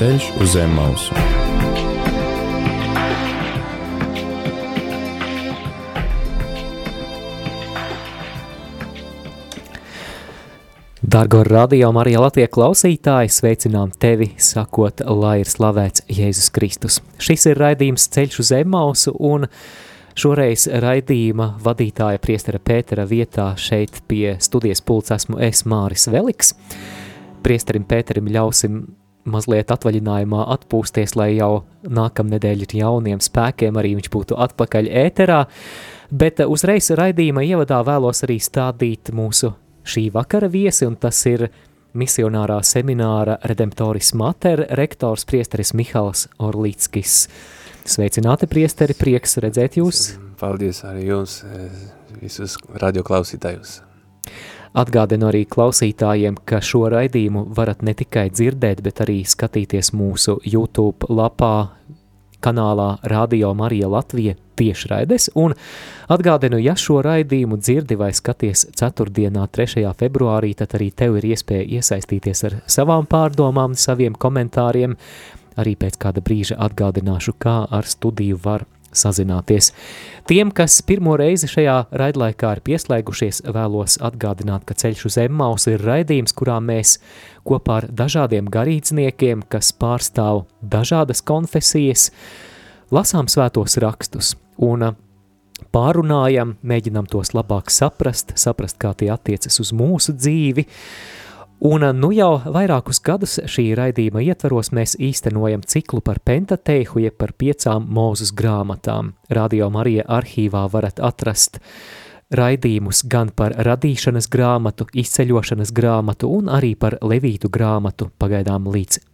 Ceļš uz zem mausu. Dargo radio Marija Latvija klausītāji, sveicinām tevi, sakot, lai ir slavēts Jēzus Kristus. Šis ir raidījums Ceļš uz Emmausu un šoreiz raidījuma vadītāja priestera Pētera vietā šeit pie studijas pults esmu es Māris Veliks. Priesterim Pēterim ļausim mazliet atvaļinājumā atpūsties, lai jau nākamnedēļ ir jauniem spēkiem arī viņš būtu atpakaļ ēterā, bet uzreiz raidījuma ievadā vēlos arī stādīt mūsu šī vakara viesi, un tas ir misionārā semināra Redemptoris Mater rektors priesteris Mihals Orlīckis. Sveicināti priesteri, prieks redzēt jūs. Paldies arī jums, visus radioklausītājus. Atgādinu arī klausītājiem, ka šo raidījumu varat ne tikai dzirdēt, bet arī skatīties mūsu YouTube lapā, kanālā Radio Marija Latvija tiešraides, un atgādinu, ja šo raidījumu dzirdi vai skaties ceturtdienā 3. februārī, tad arī tev ir iespēja iesaistīties ar savām pārdomām, saviem komentāriem, arī pēc kāda brīža atgādināšu, kā ar studiju var sazināties. Tiem, kas pirmo reizi šajā raidlaikā ir pieslēgušies, vēlos atgādināt, ka Ceļš uz Emmaus ir raidījums, kurā mēs kopā ar dažādiem garīdzniekiem, kas pārstāv dažādas konfesijas, lasām svētos rakstus un pārunājam, mēģinam tos labāk saprast, saprast, kā tie attiecas uz mūsu dzīvi, Un nu jau vairākus gadus šī raidījuma ietvaros mēs īstenojam ciklu par Pentateihu, jeb par piecām mūzus grāmatām. Radio Marija arhīvā varat atrast raidījumus gan par radīšanas grāmatu, izceļošanas grāmatu un arī par levītu grāmatu pagaidām līdz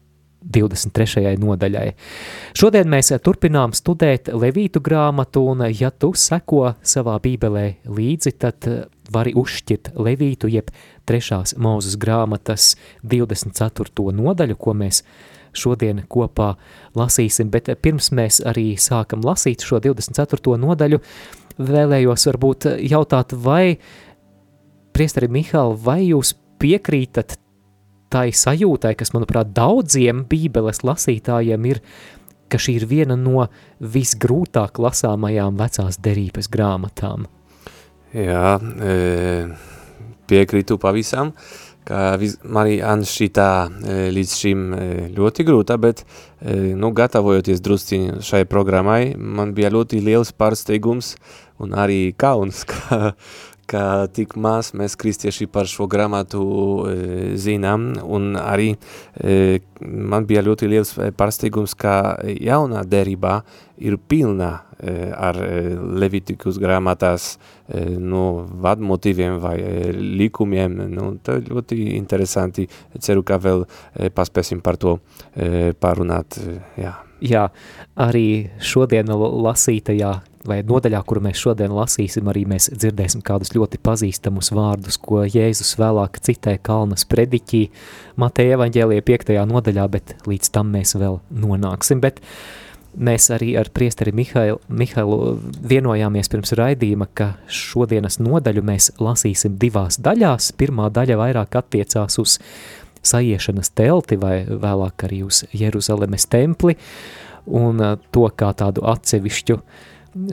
23. nodaļai. Šodien mēs turpinām studēt Levītu grāmatu, un ja tu seko savā bībelē līdzi, tad vari uzšķirt Levītu, jeb trešās mūzes grāmatas 24. nodaļu, ko mēs šodien kopā lasīsim, bet pirms mēs arī sākam lasīt šo 24. nodaļu, vēlējos varbūt jautāt, vai, priestari Mihāli, vai jūs piekrītat tai sajūtai, kas, manuprāt, daudziem bībeles lasītājiem ir, ka šī ir viena no visgrūtāk lasāmajām vecās derības grāmatām. Jā, e, piekrītu pavisam, ka man šķitā e, līdz šim e, ļoti grūta, bet, nu, gatavojoties drusciņi šai programmai, man bija ļoti liels pārsteigums un arī kauns, ka, ka tik maz mēs kristieši par šo grāmatu e, zinām, un arī e, man bija ļoti liels pārsteigums, ka jaunā derībā ir pilna e, ar e, Levitikus grāmatās e, no vadmotīviem vai likumiem, nu, tā ļoti interesanti, ceru, ka vēl paspēsim par to parunāt, jā. Jā, arī šodien lasītajā vai nodaļā, kuru mēs šodien lasīsim, arī mēs dzirdēsim kādus ļoti pazīstamus vārdus, ko Jēzus vēlāk citē Kalnas prediķī Mateja evaņģēlija 5. nodaļā, bet līdz tam mēs vēl nonāksim. Bet mēs arī ar priesteri Mihailu, Mihailu vienojāmies pirms raidījuma, ka šodienas nodaļu mēs lasīsim divās daļās. Pirmā daļa vairāk attiecās uz saiešanas telti vai vēlāk arī uz Jeruzalemes templi un to kā tādu atsevišķu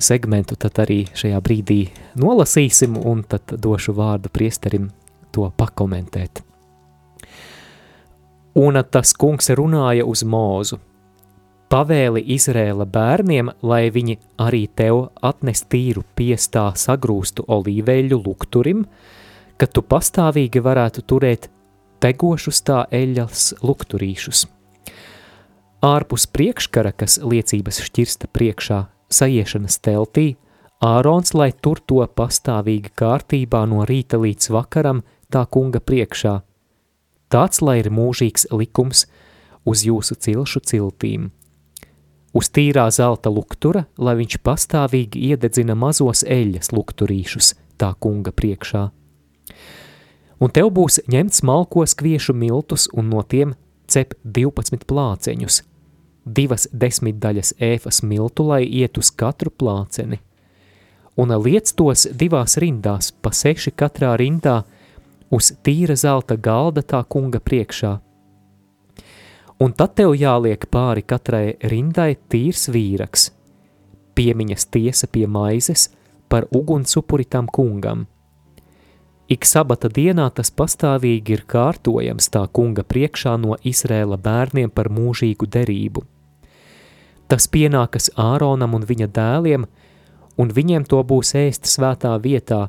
segmentu tad arī šajā brīdī nolasīsim un tad došu vārdu priesterim to pakomentēt. Un tas kungs runāja uz mūzu. Pavēli Izrēla bērniem, lai viņi arī tev atnes tīru piestā sagrūstu olīveļu lukturim, ka tu pastāvīgi varētu turēt tegošus tā eļas lukturīšus. Ārpus priekškara, kas liecības šķirsta priekšā, saiešanas teltī, Ārons, lai tur to pastāvīgi kārtībā no rīta līdz vakaram tā kunga priekšā. Tāds, lai ir mūžīgs likums uz jūsu cilšu ciltīm. Uz tīrā zelta luktura, lai viņš pastāvīgi iededzina mazos eļas lukturīšus tā kunga priekšā. Un tev būs ņemts malkos kviešu miltus un no tiem cep 12 plāceņus – divas desmitdaļas ēfas miltu, lai iet uz katru plāceni, un liec tos divās rindās, pa seši katrā rindā, uz tīra zelta galda tā kunga priekšā. Un tad tev jāliek pāri katrai rindai tīrs vīraks, piemiņas tiesa pie maizes par ugunsupuri tam kungam. Ik sabata dienā tas pastāvīgi ir kārtojams tā kunga priekšā no Izrēla bērniem par mūžīgu derību. Tas pienākas Āronam un viņa dēliem, un viņiem to būs ēst svētā vietā,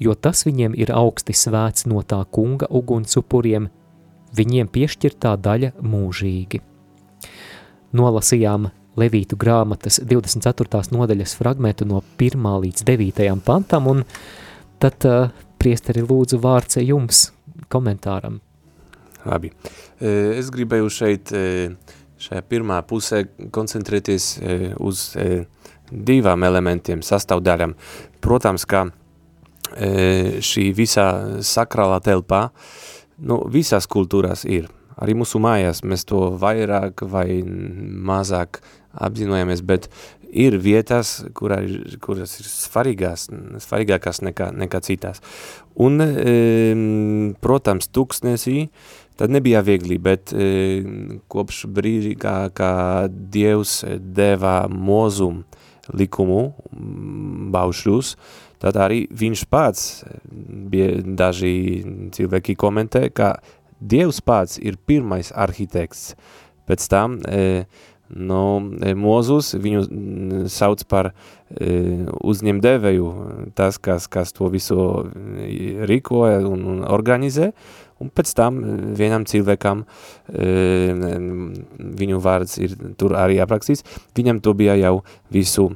jo tas viņiem ir augsti svēts no tā kunga ugunsupuriem, viņiem piešķirtā daļa mūžīgi. Nolasījām Levītu grāmatas 24. nodaļas fragmentu no 1. līdz 9. pantam, un tad uh, priesteri lūdzu vārds jums komentāram. Labi. Es gribēju šeit, šajā pirmā pusē koncentrēties uz divām elementiem, sastāvdaļām. Protams, ka šī visā sakrālā telpā, nu, visās kultūrās ir. Arī mūsu mājās mēs to vairāk vai mazāk apzinojamies, bet ir vietas, kurā, kuras ir svarīgās, svarīgākās nekā, nekā citās. Un, e, protams, tuksnesī, tad nebija viegli, bet e, kopš brīži, kā, kā Dievs deva mozum likumu, baušļus, tad arī viņš pats, bija daži cilvēki komentē, ka Dievs pats ir pirmais arhitekts, pēc tam e, Nu, e, Mozus viņu sauc par e, uzņemdevēju, tas, kas, kas to visu e, rīkoja un, un organizē, un pēc tam vienam cilvēkam viņu vārds ir tur arī aprakstīts, viņam to bija jau visu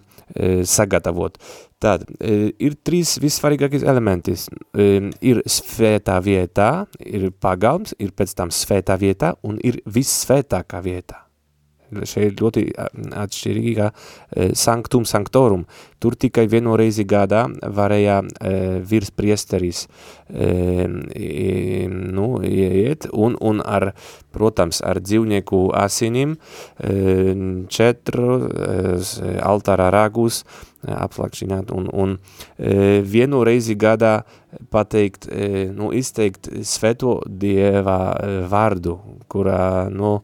sagatavot. Tad ir trīs vissvarīgākais elementis. Ir svētā vietā, ir pagalms, ir pēc tam svētā vietā un ir vissvētākā vietā šeit ir ļoti atšķirīgi kā e, sanktum sanktorum. Tur tikai vienu reizi gadā varēja e, virs priesteris e, nu, iet un, un ar, protams, ar dzīvnieku asinim četru altāra ragus apslakšināt un, un vienu reizi gadā pateikt, nu, izteikt sveto dieva vārdu, kurā, nu,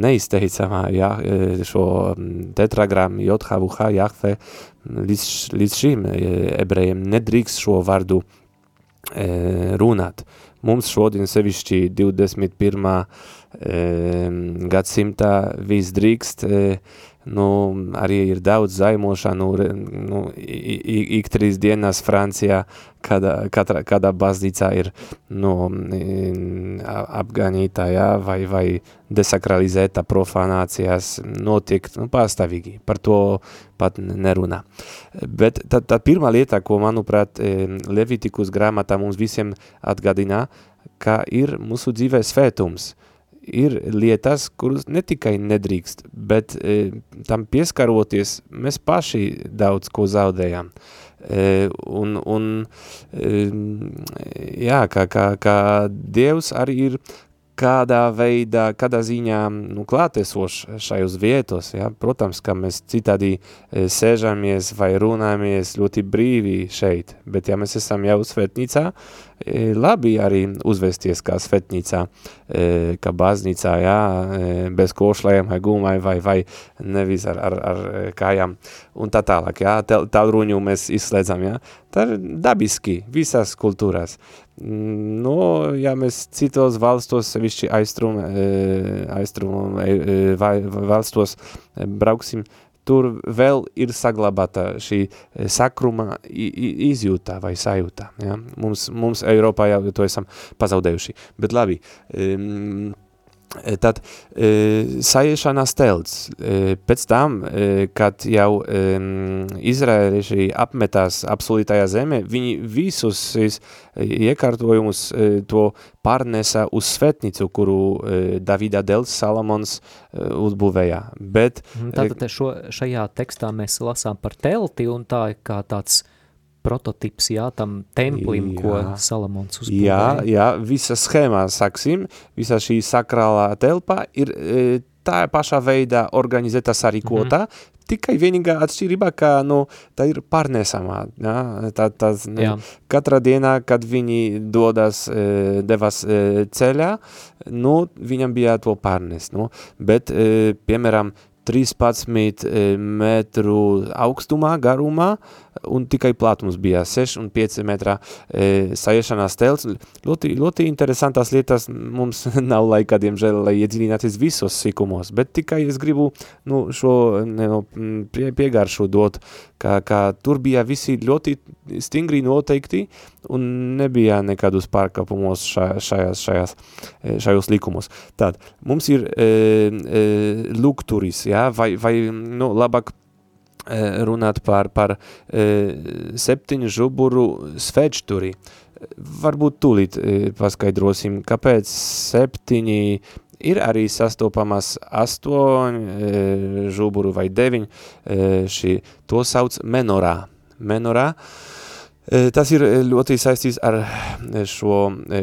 neizteicamā jā, e, šo tetragramu JHVH Jahve līdz, līdz šim e, ebrejiem nedrīkst šo vārdu e, runāt. Mums šodien sevišķi 21. E, gadsimtā viss drīkst e, nu, arī ir daudz zaimošanu, nu, ik trīs dienās Francijā, kādā, katra, kādā baznīcā ir nu, apganītā, jā, vai, vai desakralizēta profanācijas notiek nu, pastāvīgi, par to pat nerunā. Bet tad, tad pirmā lieta, ko, manuprāt, Levitikus grāmatā mums visiem atgādina, ka ir mūsu dzīvē svētums – ir lietas, kuras ne tikai nedrīkst, bet e, tam pieskaroties, mēs paši daudz ko zaudējam. E, un, un e, jā, kā, kā, kā Dievs arī ir kādā veidā, kādā ziņā nu, klātesošs šajos vietos. Ja? Protams, ka mēs citādi e, sēžamies vai runājamies ļoti brīvi šeit, bet ja mēs esam jau svētnīcā, labi arī uzvesties kā svētnīcā, e, kā baznīcā, ja? e, bez košlējiem vai gumai vai, vai nevis ar, ar, ar kājām un tā tālāk. Ja? Tālruņu mēs izslēdzam. Ja? Tā ir dabiski visās kultūrās. Nu, ja mēs citos valstos, sevišķi aiztrum, e, aiztrum e, e, valstos brauksim, tur vēl ir saglabāta šī sakruma izjūtā vai sajūtā. Ja? Mums, mums Eiropā jau to esam pazaudējuši. Bet labi, um, tad e, sajiešanās telts. E, pēc tam, e, kad jau e, izrēlieši apmetās absolūtajā zemē, viņi visus iekārtojumus e, to pārnesa uz svetnicu, kuru e, Davida Dels Salamons e, uzbūvēja. Bet, mhm, Tātad šo, šajā tekstā mēs lasām par telti un tā kā tāds prototips, jā, tam templim, jā. ko Salamons uzbūvēja. Jā, jā, visa schēmā, saksim, visa šī sakrālā telpā ir e, tā pašā veidā organizēta sarīkotā, mm -hmm. tikai vienīgā atšķirībā, ka, nu, tā ir pārnesamā, ja? tā, ne, Jā. katra dienā, kad viņi dodas, e, devas e, ceļā, nu, viņam bija to pārnes, nu, bet, e, piemēram, 13 metru augstumā, garumā, un tikai platums bija 6 un 5 metrā e, saiešanās telts. Ļoti, ļoti interesantās lietas mums nav laika, diemžēl, lai iedziļināties visos sikumos, bet tikai es gribu nu, šo ne, pie, piegāršu dot, ka, ka tur bija visi ļoti stingri noteikti un nebija nekādus pārkāpumos šajās, šajās, šajās, šajos likumos. Tātad, mums ir e, e, lukturis, ja, vai, vai nu, labāk runāt par, par septiņu žuburu svečturi. Varbūt tūlīt paskaidrosim, kāpēc septiņi ir arī sastopamas astoņi žuburu vai deviņi, šī, to sauc menorā. Menorā, Tas ir ļoti saistīts ar šo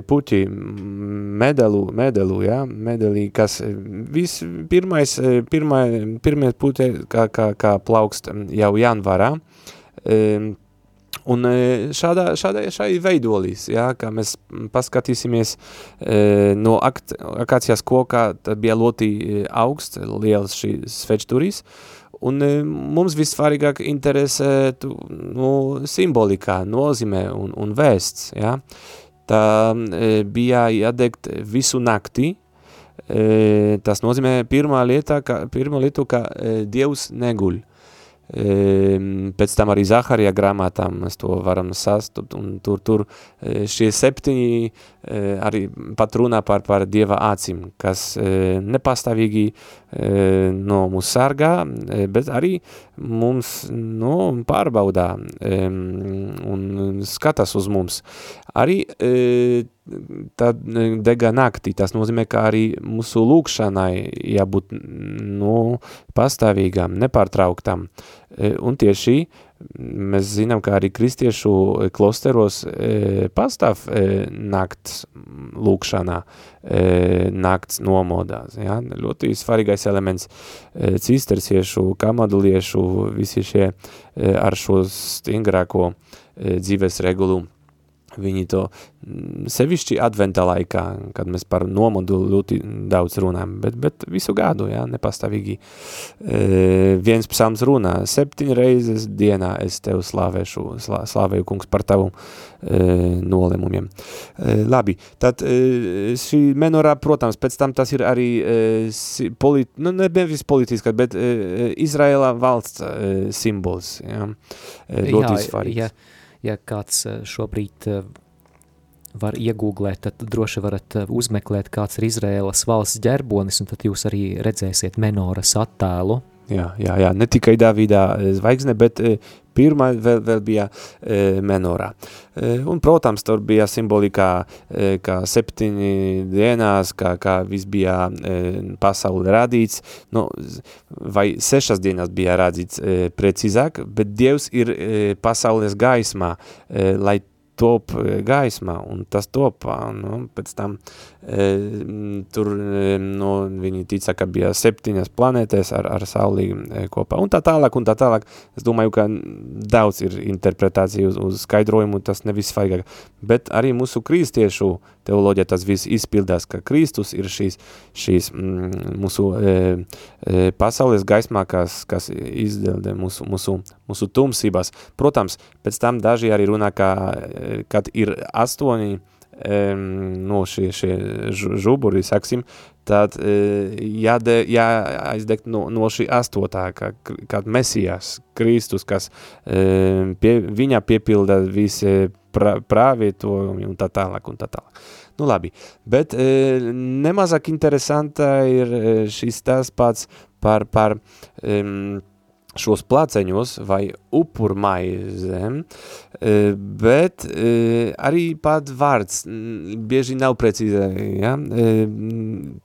puķi medelu, medelu, ja, medelī, kas vis pirmais, pirmā, pirmie puķi, kā, kā, kā plaukst jau janvarā, un šādā, šādā, šai veidolīs, ja, kā mēs paskatīsimies no ak akācijas kokā, tad bija ļoti augsts, liels šī svečturīs, Un mums vissvarīgāk interesē nu, simbolikā, nozīmē un, un vēsts. Ja? Tā e, bija jādegt visu nakti. E, tas nozīmē pirmā lieta, ka, pirmā lieta, ka e, Dievs neguļ. Pēc tam arī Zaharija grāmatā mēs to varam sastupt, un tur, tur šie septiņi arī pat runā par, par Dieva acīm, kas nepastāvīgi no mūs sargā, bet arī mums no, pārbaudā un skatās uz mums. Arī tad dega naktī, tas nozīmē, ka arī mūsu lūkšanai jābūt no, pastāvīgām, nepārtrauktam. Un tieši mēs zinām, ka arī kristiešu klosteros pastāv nakts lūkšanā, nakts nomodās. Ja? Ļoti svarīgais elements cistersiešu, kamaduliešu, visi šie ar šo stingrāko dzīves regulu Viņi to sevišķi adventa laikā, kad mēs par nomodu ļoti daudz runājam, bet, bet visu gadu, jā, nepastāvīgi. E, viens psalms runā, septiņ reizes dienā es tev slāvēšu, slā, slāvēju kungs par tavu e, nolemumiem. E, labi, tad e, šī menorā, protams, pēc tam tas ir arī e, polit, nu, nevis politiskā, bet e, Izraela valsts e, simbols, jā, e, ļoti jā, svarīgs. Ja ja kāds šobrīd var iegūglēt, tad droši varat uzmeklēt, kāds ir Izraēlas valsts ģerbonis, un tad jūs arī redzēsiet menoras attēlu. Jā, jā, jā, ne tikai Davidā zvaigzne, bet pirmā vēl, vēl bija e, menorā. E, un, protams, tur bija simbolika, e, kā septiņi dienās, kā, kā viss bija e, pasauli radīts, nu, vai sešas dienas bija radīts e, precīzāk, bet Dievs ir e, pasaules gaismā, e, lai top gaismā, un tas topā, nu, pēc tam e, tur, e, nu, viņi tica, ka bija septiņas planētēs ar, ar Saulī e, kopā, un tā tālāk, un tā tālāk, es domāju, ka daudz ir interpretācija uz, uz skaidrojumu, tas nevis svaigāk, bet arī mūsu kristiešu teoloģija tas viss izpildās, ka Kristus ir šīs, šīs mm, mūsu e, e, pasaules gaismā, kas, kas izdeldē mūsu, mūsu, mūsu tumsībās. Protams, pēc tam daži arī runā, ka, kad ir astoņi no šie, šie žuburi, saksim, tad uh, jāde, jāaizdegt no, no šī astotā, ka, kad Mesijas, Kristus, kas um, pie, viņa piepilda visi pra, pravietojumi un tā tālāk un tā tālāk. Nu labi, bet e, nemazāk interesanta ir šis tās pats par, par um, šos placeņos vai upurmaizēm, bet arī pat vārds bieži nav precīzi, ja?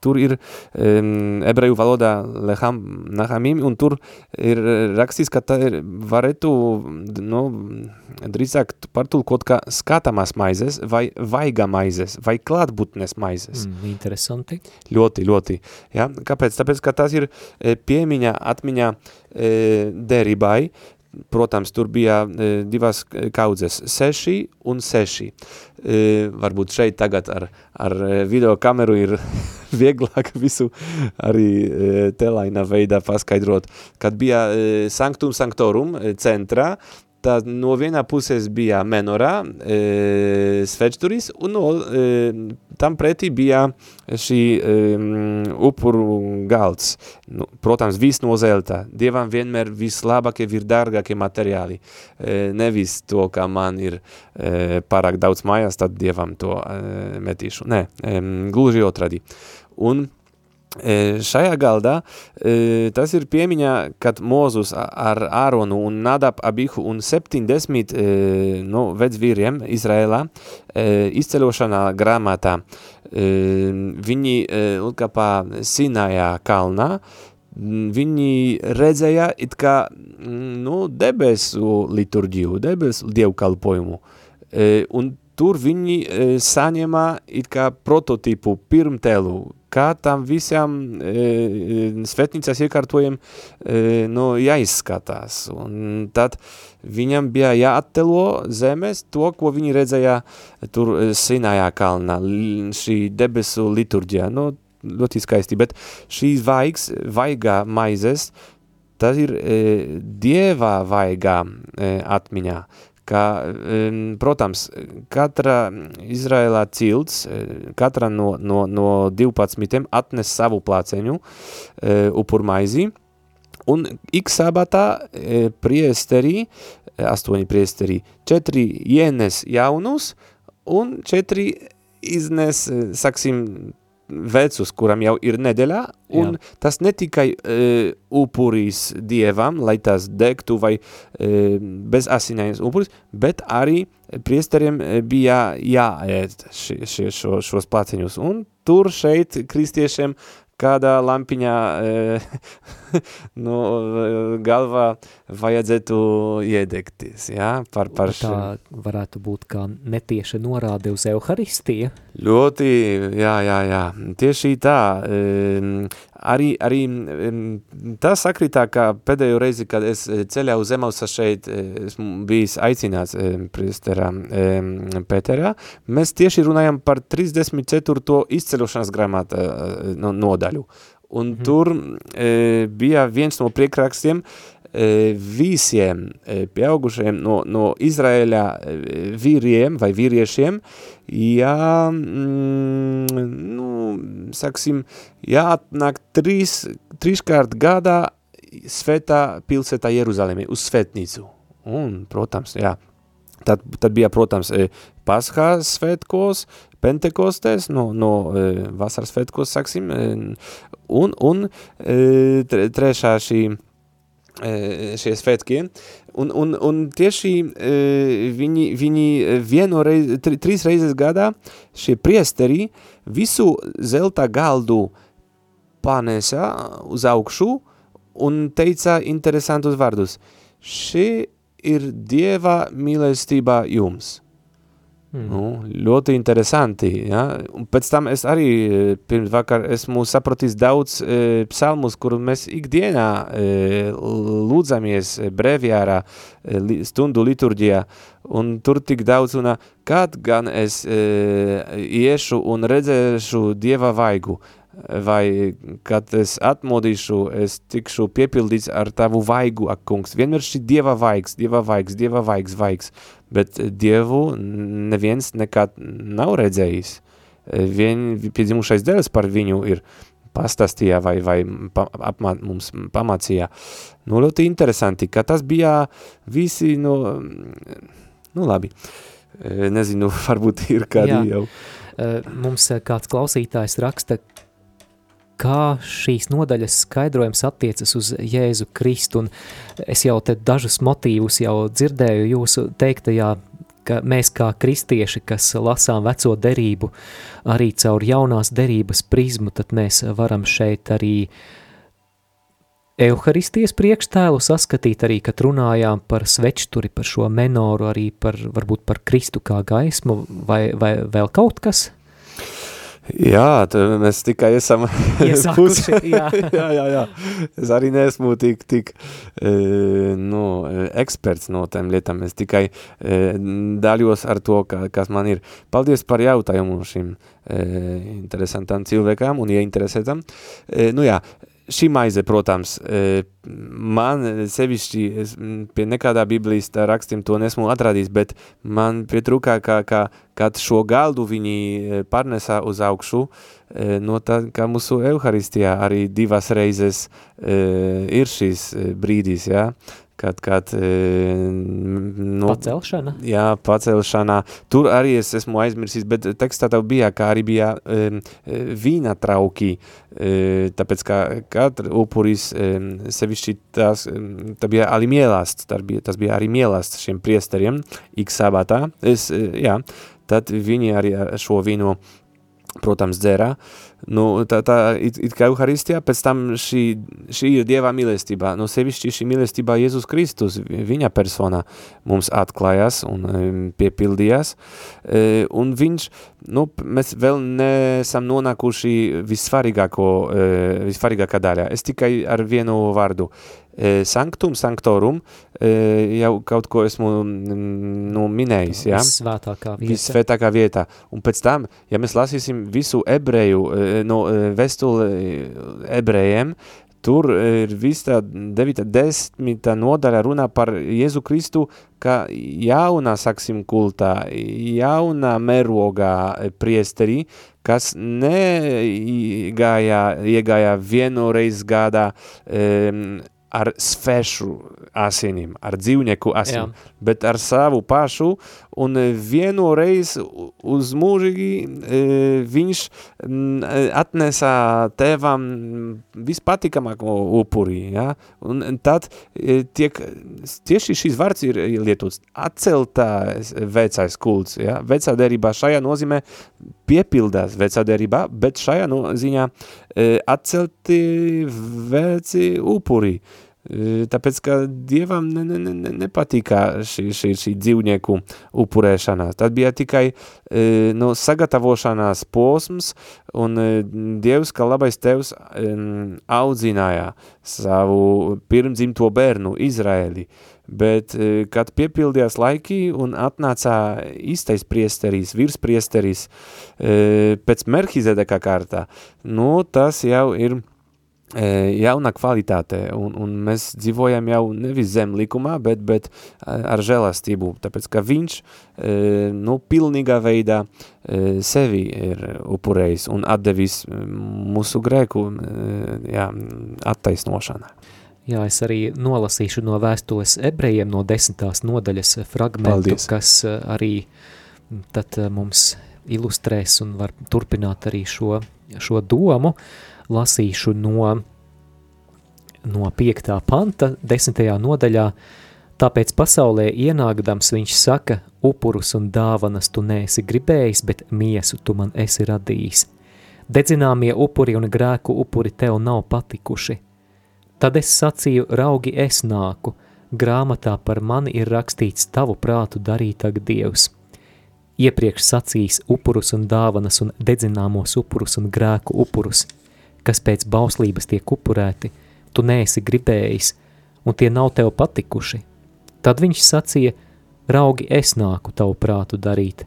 tur ir ebreju valodā leham nahamim, un tur ir rakstīts, ka tā ir varētu, nu, drīzāk partulkot kā skatāmās maizes vai vaiga maizes vai klātbūtnes maizes. Mm, interesanti. Ļoti, ļoti. Ja? Kāpēc? Tāpēc, ka tas ir piemiņa, atmiņā derībai, protams, tur bija divas kaudzes, seši un seši. Varbūt šeit tagad ar, ar video kameru ir vieglāk visu arī telaina veidā paskaidrot, kad bija Sanctum Sanctorum centrā, Tā no vienā puses bija menorā, e, svečturis, un no, e, tam pretī bija šī e, upuru galds. Nu, protams, viss no zelta. Dievam vienmēr vislabākie ir dārgākie materiāli. E, nevis to, kā man ir e, pārāk daudz mājās, tad Dievam to e, metīšu. Nē, e, gluži otrādi. Un šajā galdā e, tas ir piemiņā, kad Mozus ar Āronu un Nadab Abihu un 70 e, nu, vecvīriem Izrēlā izceļošanā grāmatā viņi Ulkapā Sinājā kalnā viņi redzēja it kā nu, debesu liturģiju, debesu dievkalpojumu. Un tur viņi saņēma it kā prototipu pirmtēlu, kā tam visam e, svetnīcās iekārtojam e, nu, jāizskatās. Un tad viņam bija jāattelo zemes to, ko viņi redzēja tur e, Sinājā kalnā, šī debesu liturģijā. Nu, ļoti skaisti, bet šīs vaigs, vaigā maizes, tas ir e, dievā vaigā e, atmiņā ka, protams, katra Izraēlā cilts, katra no, no, no 12 atnes savu plāceņu e, upurmaizi, un ik sabatā e, priesterī, astoņi priesterī, četri ienes jaunus, un četri iznes, e, saksim, vecus, kuram jau ir nedēļā, un Jā. tas ne tikai uh, upurīs dievam, lai tas degtu vai uh, bez asinainas upuris, bet arī priesteriem bija jāēd ši, ši, šo, šos placiņus. Un tur šeit kristiešiem kādā lampiņā e, nu, galvā vajadzētu iedegties, jā, par, par Tā varētu būt kā netieša norāde uz Euharistiju. Ļoti, jā, jā, jā, tieši tā, arī, arī tas sakritā, ka pēdējo reizi, kad es ceļā uz Emausa šeit esmu bijis aicināts priesterā Pēterā, mēs tieši runājam par 34. izceļošanas grāmata no, nodaļu. Un mhm. tur e, bija viens no priekrakstiem, e, visiem e, pieaugušiem no, no Izraēļā e, vīriem vai vīriešiem, jā, mm, nu, saksim, jāatnāk trīs, trīskārt gadā svētā pilsētā Jeruzalemē uz svētnīcu. Un, protams, jā, tad, tad bija, protams, e, Paskās svētkos, Pentekostēs, no, no vasaras svētkos, saksim, un, un trešā šī šie svētki. Un, un, un tieši viņi, viņi vieno reizi, tri, trīs reizes gadā šie priesteri visu zelta galdu panesa uz augšu un teica interesantus vārdus. Šī ir Dieva mīlestībā jums. Mm. Nu, ļoti interesanti. Ja? Un pēc tam es arī pirms vakar esmu sapratis daudz e, psalmus, kur mēs ikdienā e, lūdzamies breviārā e, stundu liturģijā, un tur tik daudz un kad gan es e, iešu un redzēšu Dieva vaigu, vai kad es atmodīšu, es tikšu piepildīts ar tavu vaigu, ak kungs. Vienmēr šī dieva vaigs, dieva vaigs, dieva vaigs, vaigs, bet dievu neviens nekad nav redzējis. Vien piedzimušais dēls par viņu ir pastāstīja vai, vai pa, apmā, mums pamācīja. Nu, ļoti interesanti, ka tas bija visi, nu, nu labi, nezinu, varbūt ir kādi Jā. jau. Mums kāds klausītājs raksta, kā šīs nodaļas skaidrojums attiecas uz Jēzu Kristu, un es jau te dažus motīvus jau dzirdēju jūsu teiktajā, ka mēs kā kristieši, kas lasām veco derību, arī caur jaunās derības prizmu, tad mēs varam šeit arī Euharistijas priekštēlu saskatīt arī, kad runājām par svečturi, par šo menoru, arī par, varbūt par Kristu kā gaismu, vai, vai vēl kaut kas? Jā, mēs tikai esam Iesākuši, jā. jā, jā, jā. Es arī neesmu tik, tik e, nu, eksperts no tām lietām. Es tikai e, daļos ar to, ka, kas man ir. Paldies par jautājumu šim e, interesantam cilvēkam un ieinteresētam. E, nu jā, šī maize, protams, e, man sevišķi, pie nekādā biblijas rakstiem to nesmu atradījis, bet man pietrūkā, kā, kā, kad šo galdu viņi e, pārnesā uz augšu, e, no tā, kā mūsu Euharistijā arī divas reizes ir šīs brīdīs, ja? Kad, kad nu, pacelšana? Jā, pacelšanā. Tur arī es esmu aizmirsis, bet tekstā tev bija, kā arī bija um, vīna trauki, um, tāpēc kā katra upuris um, sevišķi tās, um, tā bija arī mielasts, tas bija, tas bija arī mielasts šiem priesteriem, ik sabatā, es, jā, tad viņi arī šo vīnu, protams, dzērā, uh, Nu, tā, tā it, it kā Euharistijā, pēc tam šī, šī ir Dievā mīlestībā. No sevišķi šī mīlestībā Jēzus Kristus, viņa personā mums atklājās un um, piepildījās. E, un viņš, nu, mēs vēl nesam nonākuši vissvarīgāko, e, vissvarīgākā daļā. Es tikai ar vienu vārdu sanktum, sanktorum, jau kaut ko esmu nu, minējis, ja? Vissvētākā vieta. Vissvētākā vietā. Un pēc tam, ja mēs lasīsim visu ebreju, no e, vestuli ebrejiem, tur ir viss tā 9. desmita nodaļa runā par Jēzu Kristu, kā jaunā, saksim, kultā, jaunā merogā priesterī, kas negājā, iegājā vienoreiz gadā um, ar svešu asinīm, ar dzīvnieku asinīm, bet ar savu pašu, un vienoreiz uz mūžīgi e, viņš atnesā tevam vispatīkamāko upurī, ja? un tad e, tiek, tieši šis vārds ir lietots, atceltā vecais kults, ja? vecā derībā šajā nozīmē piepildās vecā derībā, bet šajā noziņā e, atcelti veci upuri, tāpēc, ka Dievam ne, ne, ne, nepatīkā šī, šī, šī dzīvnieku upurēšanās. Tad bija tikai no sagatavošanās posms, un Dievs, kā labais tevs, audzināja savu pirmdzimto bērnu Izraeli, bet kad piepildījās laiki un atnāca īstais priesteris, virspriesteris pēc Merhizedeka kārtā, nu, tas jau ir jauna kvalitāte, un, un mēs dzīvojam jau nevis zem likumā, bet, bet ar žēlastību, tāpēc, ka viņš, nu, pilnīgā veidā sevi ir upurējis un atdevis mūsu grēku, jā, attaisnošanai. Jā, es arī nolasīšu no vēstules ebrejiem no desmitās nodaļas fragmentu, Paldies. kas arī tad mums ilustrēs un var turpināt arī šo, šo domu. Uh, lasīšu no, no 5. panta, 10. nodaļā. Tāpēc pasaulē ienākdams viņš saka, upurus un dāvanas tu neesi gribējis, bet miesu tu man esi radījis. Dedzināmie upuri un grēku upuri tev nav patikuši. Tad es sacīju, raugi es nāku, grāmatā par mani ir rakstīts tavu prātu darītag Dievs. Iepriekš sacījis upurus un dāvanas un dedzināmos upurus un grēku upurus – kas pēc bauslības tiek upurēti, tu neesi gribējis, un tie nav tev patikuši. Tad viņš sacīja, raugi es nāku tavu prātu darīt.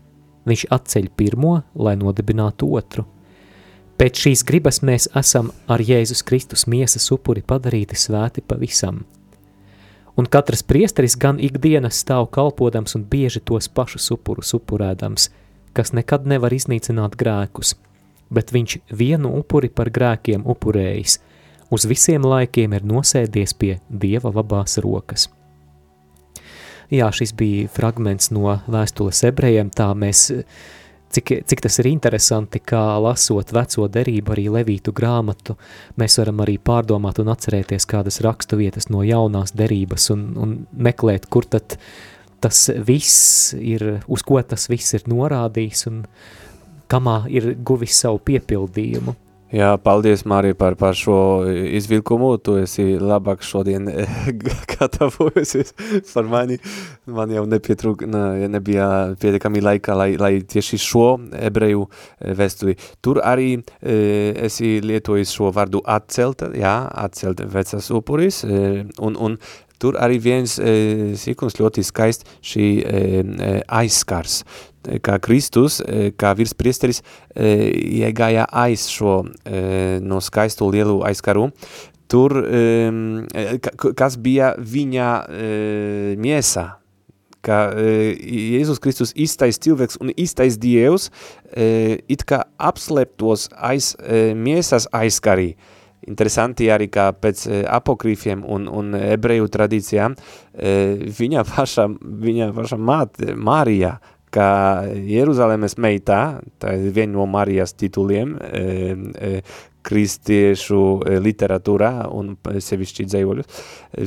Viņš atceļ pirmo, lai nodibinātu otru. Pēc šīs gribas mēs esam ar Jēzus Kristus miesas upuri padarīti svēti pavisam. Un katrs priesteris gan ikdienas stāv kalpodams un bieži tos pašus upurus upurēdams, kas nekad nevar iznīcināt grēkus – bet viņš vienu upuri par grēkiem upurējis, uz visiem laikiem ir nosēdies pie Dieva labās rokas. Jā, šis bija fragments no vēstules ebrejiem, tā mēs, cik, cik tas ir interesanti, kā lasot veco derību arī levītu grāmatu, mēs varam arī pārdomāt un atcerēties kādas rakstu vietas no jaunās derības un, un meklēt, kur tad tas viss ir, uz ko tas viss ir norādījis un, kamā ir guvis savu piepildījumu. Jā, paldies, Mārija, par, par šo izvilkumu. Tu esi labāk šodien gatavojusies par mani. Man jau nepietrūk, ne, nebija pietiekami laika, lai, lai tieši šo ebreju vēstuli. Tur arī e, esi lietojis šo vārdu atcelt, jā, atcelt vecas upuris, e, un, un tur arī viens e, sīkums ļoti skaisti šī e, e aizskars. Kā Kristus, e, kā virspriesteris, e, iegāja aiz šo e, no skaistu lielu aizkaru, tur, kas bija viņa miesa, ka Jēzus Kristus īstais cilvēks un īstais Dievs it kā apslēptos aiz miesas aizkarī. Interesanti arī, kā pēc apokrīfiem un, un ebreju tradīcijām viņa paša, viņa paša māte, Mārija, ka Jeruzalemes meitā, tā ir viena no Marijas tituliem, e, e, kristiešu e, literatūrā un sevišķi dzēvoļus,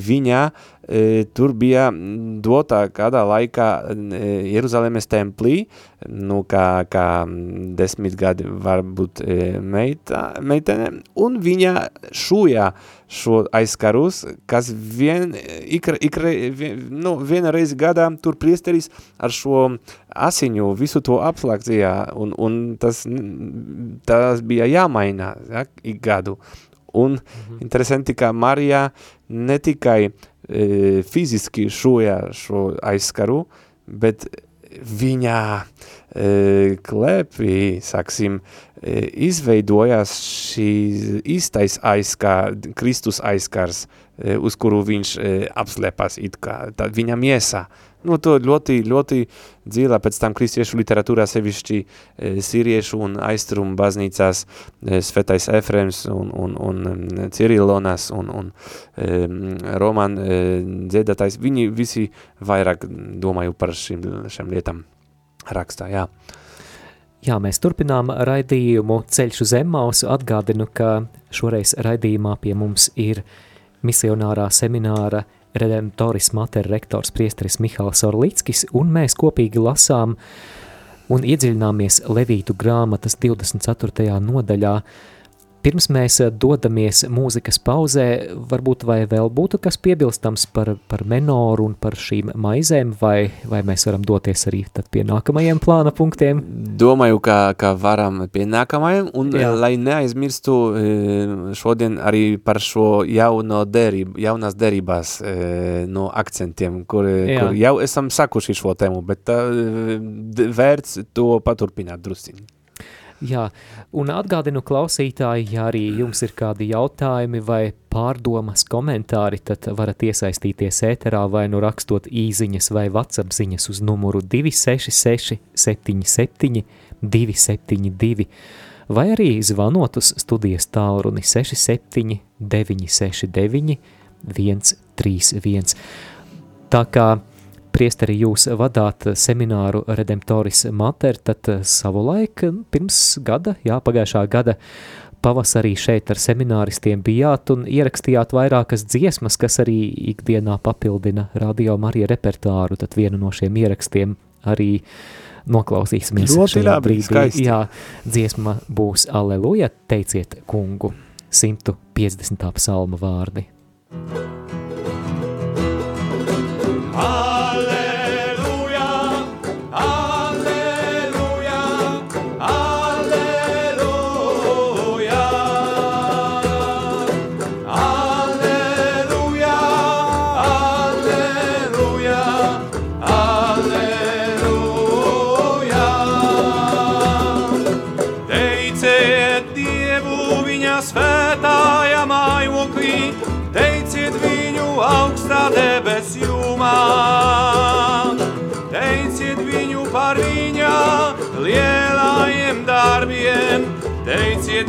viņa e, tur bija dotā kādā laikā e, Jeruzalemes templī, nu kā, kā desmit gadi varbūt e, meita, meitene, un viņa šūjā šo aizkarus, kas vien, ikra, ikra, vien, nu, viena reizi gadā tur priesteris ar šo asiņu visu to apslāgzīja, un, un tas, tas bija jāmaina ja, ik gadu. Un mhm. interesanti, ka Marija ne tikai e, fiziski šoja šo aizskaru, bet viņa e, klēpī, saksim, e, izveidojās šī īstais aizskar, Kristus aizskars, e, uz kuru viņš e, apslēpās it kā, tā viņa miesā. Nu, to ļoti, ļoti dzīvā pēc tam kristiešu literatūrā sevišķi e, siriešu un aiztrumu baznīcās e, Svetais Efrems un, un, un Cirilonas un, un e, Roman dziedātājs, viņi visi vairāk domāju par šim, šiem lietām rakstā, jā. Jā, mēs turpinām raidījumu Ceļš uz Emmausu. Atgādinu, ka šoreiz raidījumā pie mums ir misionārā semināra Redemptoris Mater rektors priesteris Mihāls Orlickis, un mēs kopīgi lasām un iedziļināmies Levītu grāmatas 24. nodaļā, Pirms mēs eh, dodamies mūzikas pauzē, varbūt vai vēl būtu kas piebilstams par, par menoru un par šīm maizēm, vai, vai mēs varam doties arī tad pie nākamajiem plāna punktiem? Domāju, ka, ka varam pie nākamajiem, un Jā. lai neaizmirstu eh, šodien arī par šo jauno derību, jaunās derībās eh, no akcentiem, kur, Jā. kur jau esam sakuši šo tēmu, bet vērts to paturpināt drusciņi. Jā, un atgādinu klausītāji, ja arī jums ir kādi jautājumi vai pārdomas komentāri, tad varat iesaistīties ēterā vai nu rakstot īziņas vai WhatsApp ziņas uz numuru 266 77 272 vai arī zvanot uz studijas tālruni 67 969 131. Tā kā priesteri jūs vadāt semināru Redemptoris Mater, tad savulaik pirms gada, jā, pagājušā gada pavasarī šeit ar semināristiem bijāt un ierakstījāt vairākas dziesmas, kas arī ikdienā papildina Radio Marija repertāru, tad vienu no šiem ierakstiem arī noklausīsimies Ļoti šajā labi, brīdī. Skaisti. Jā, dziesma būs Aleluja, teiciet kungu, 150. psalma vārdi. Ah!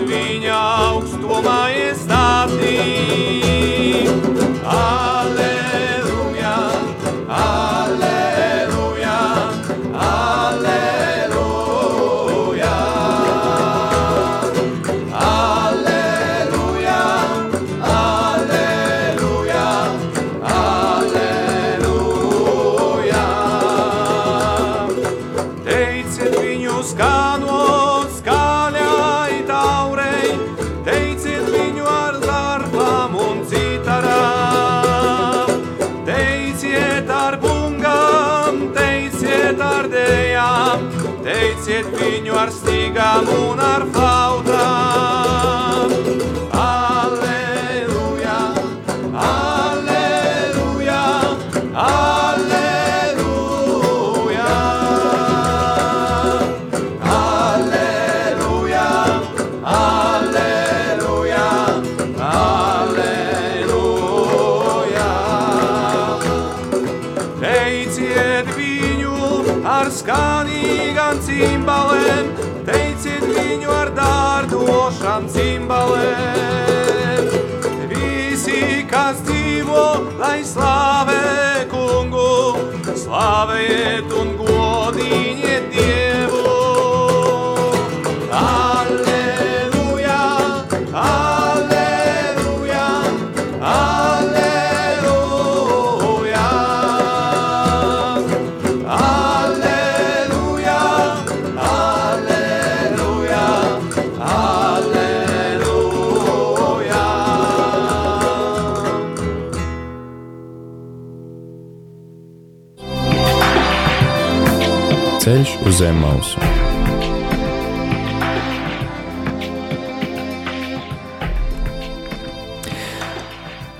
Viņa augsto majestātī. Slavējiet un Ceļš uz zem mausu.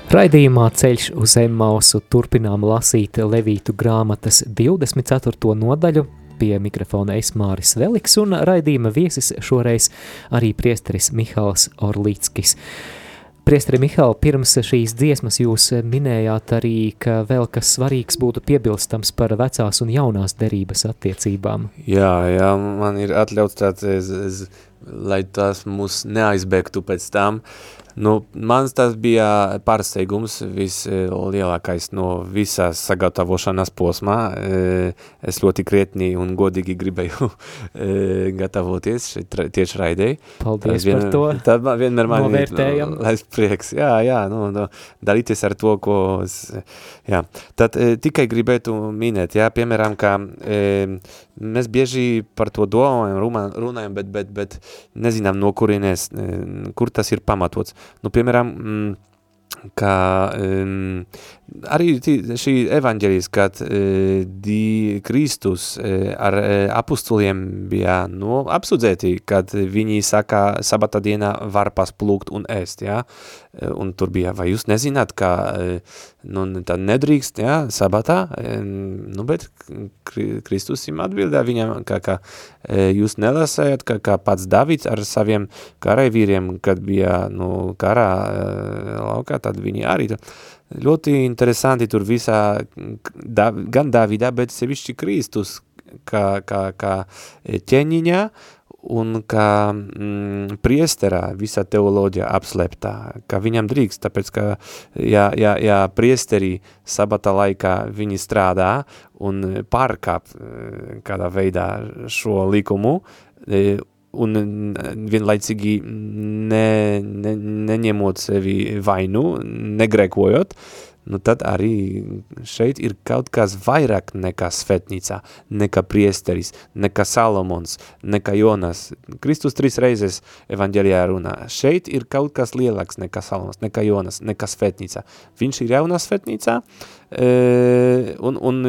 Raidījumā Ceļš uz Emmausu turpinām lasīt Levītu grāmatas 24. nodaļu. Pie mikrofona Esmāris Veliks un raidījuma viesis šoreiz arī priesteris Mihāls Orlīckis. Priesteri Mihāli, pirms šīs dziesmas jūs minējāt arī, ka vēl kas svarīgs būtu piebilstams par vecās un jaunās derības attiecībām. Jā, jā, man ir atļauts tāds, es, es, lai tās mūs neaizbēgtu pēc tam. Nu, mans tas bija pārsteigums vislielākais no visās sagatavošanās posmā. Eh, Es ļoti krietni un godīgi gribēju eh, gatavoties tieši raidēji. Paldies Tas par to. Tā man vienmēr man ir, nu, lai prieks, jā, jā, nu, nu, dalīties ar to, ko es, jā. Tad e, tikai gribētu minēt, jā, piemēram, ka e, mēs bieži par to domājam, runā- runājam, bet, bet, bet nezinām, no kurienes, e, kur tas ir pamatots. Nu, piemēram, mm, ka um, arī šī evaņģēlijas, kad uh, di Kristus uh, ar uh, apustuliem bija nu, apsudzēti, kad viņi saka, sabata dienā var pasplūkt un ēst, Eh, un tur bija, vai jūs nezināt, ka nu, tā nedrīkst, jā, sabatā, nu, bet Kri- Kristus viņam atbildē viņam, ka, ka jūs nelasējat, ka, ka pats Davids ar saviem karavīriem, kad bija, nu, karā laukā, tad viņi arī tur ļoti interesanti tur visā, da, gan Davidā, bet sevišķi Kristus, kā, kā, kā ķeņiņā, un kā mm, priesterā visa teoloģija apslēptā, ka viņam drīkst, tāpēc, ka ja, ja, ja priesterī sabata laikā viņi strādā un pārkāp eh, kādā veidā šo likumu, eh, un vienlaicīgi ne, ne, neņemot sevi vainu, negrēkojot, nu tad arī šeit ir kaut kas vairāk nekā svetnīcā, nekā priesteris, nekā Salomons, nekā Jonas. Kristus trīs reizes evaņģēlijā runā. Šeit ir kaut kas lielāks nekā Salomons, nekā Jonas, nekā svetnīcā. Viņš ir jaunā svetnīcā, e, un, un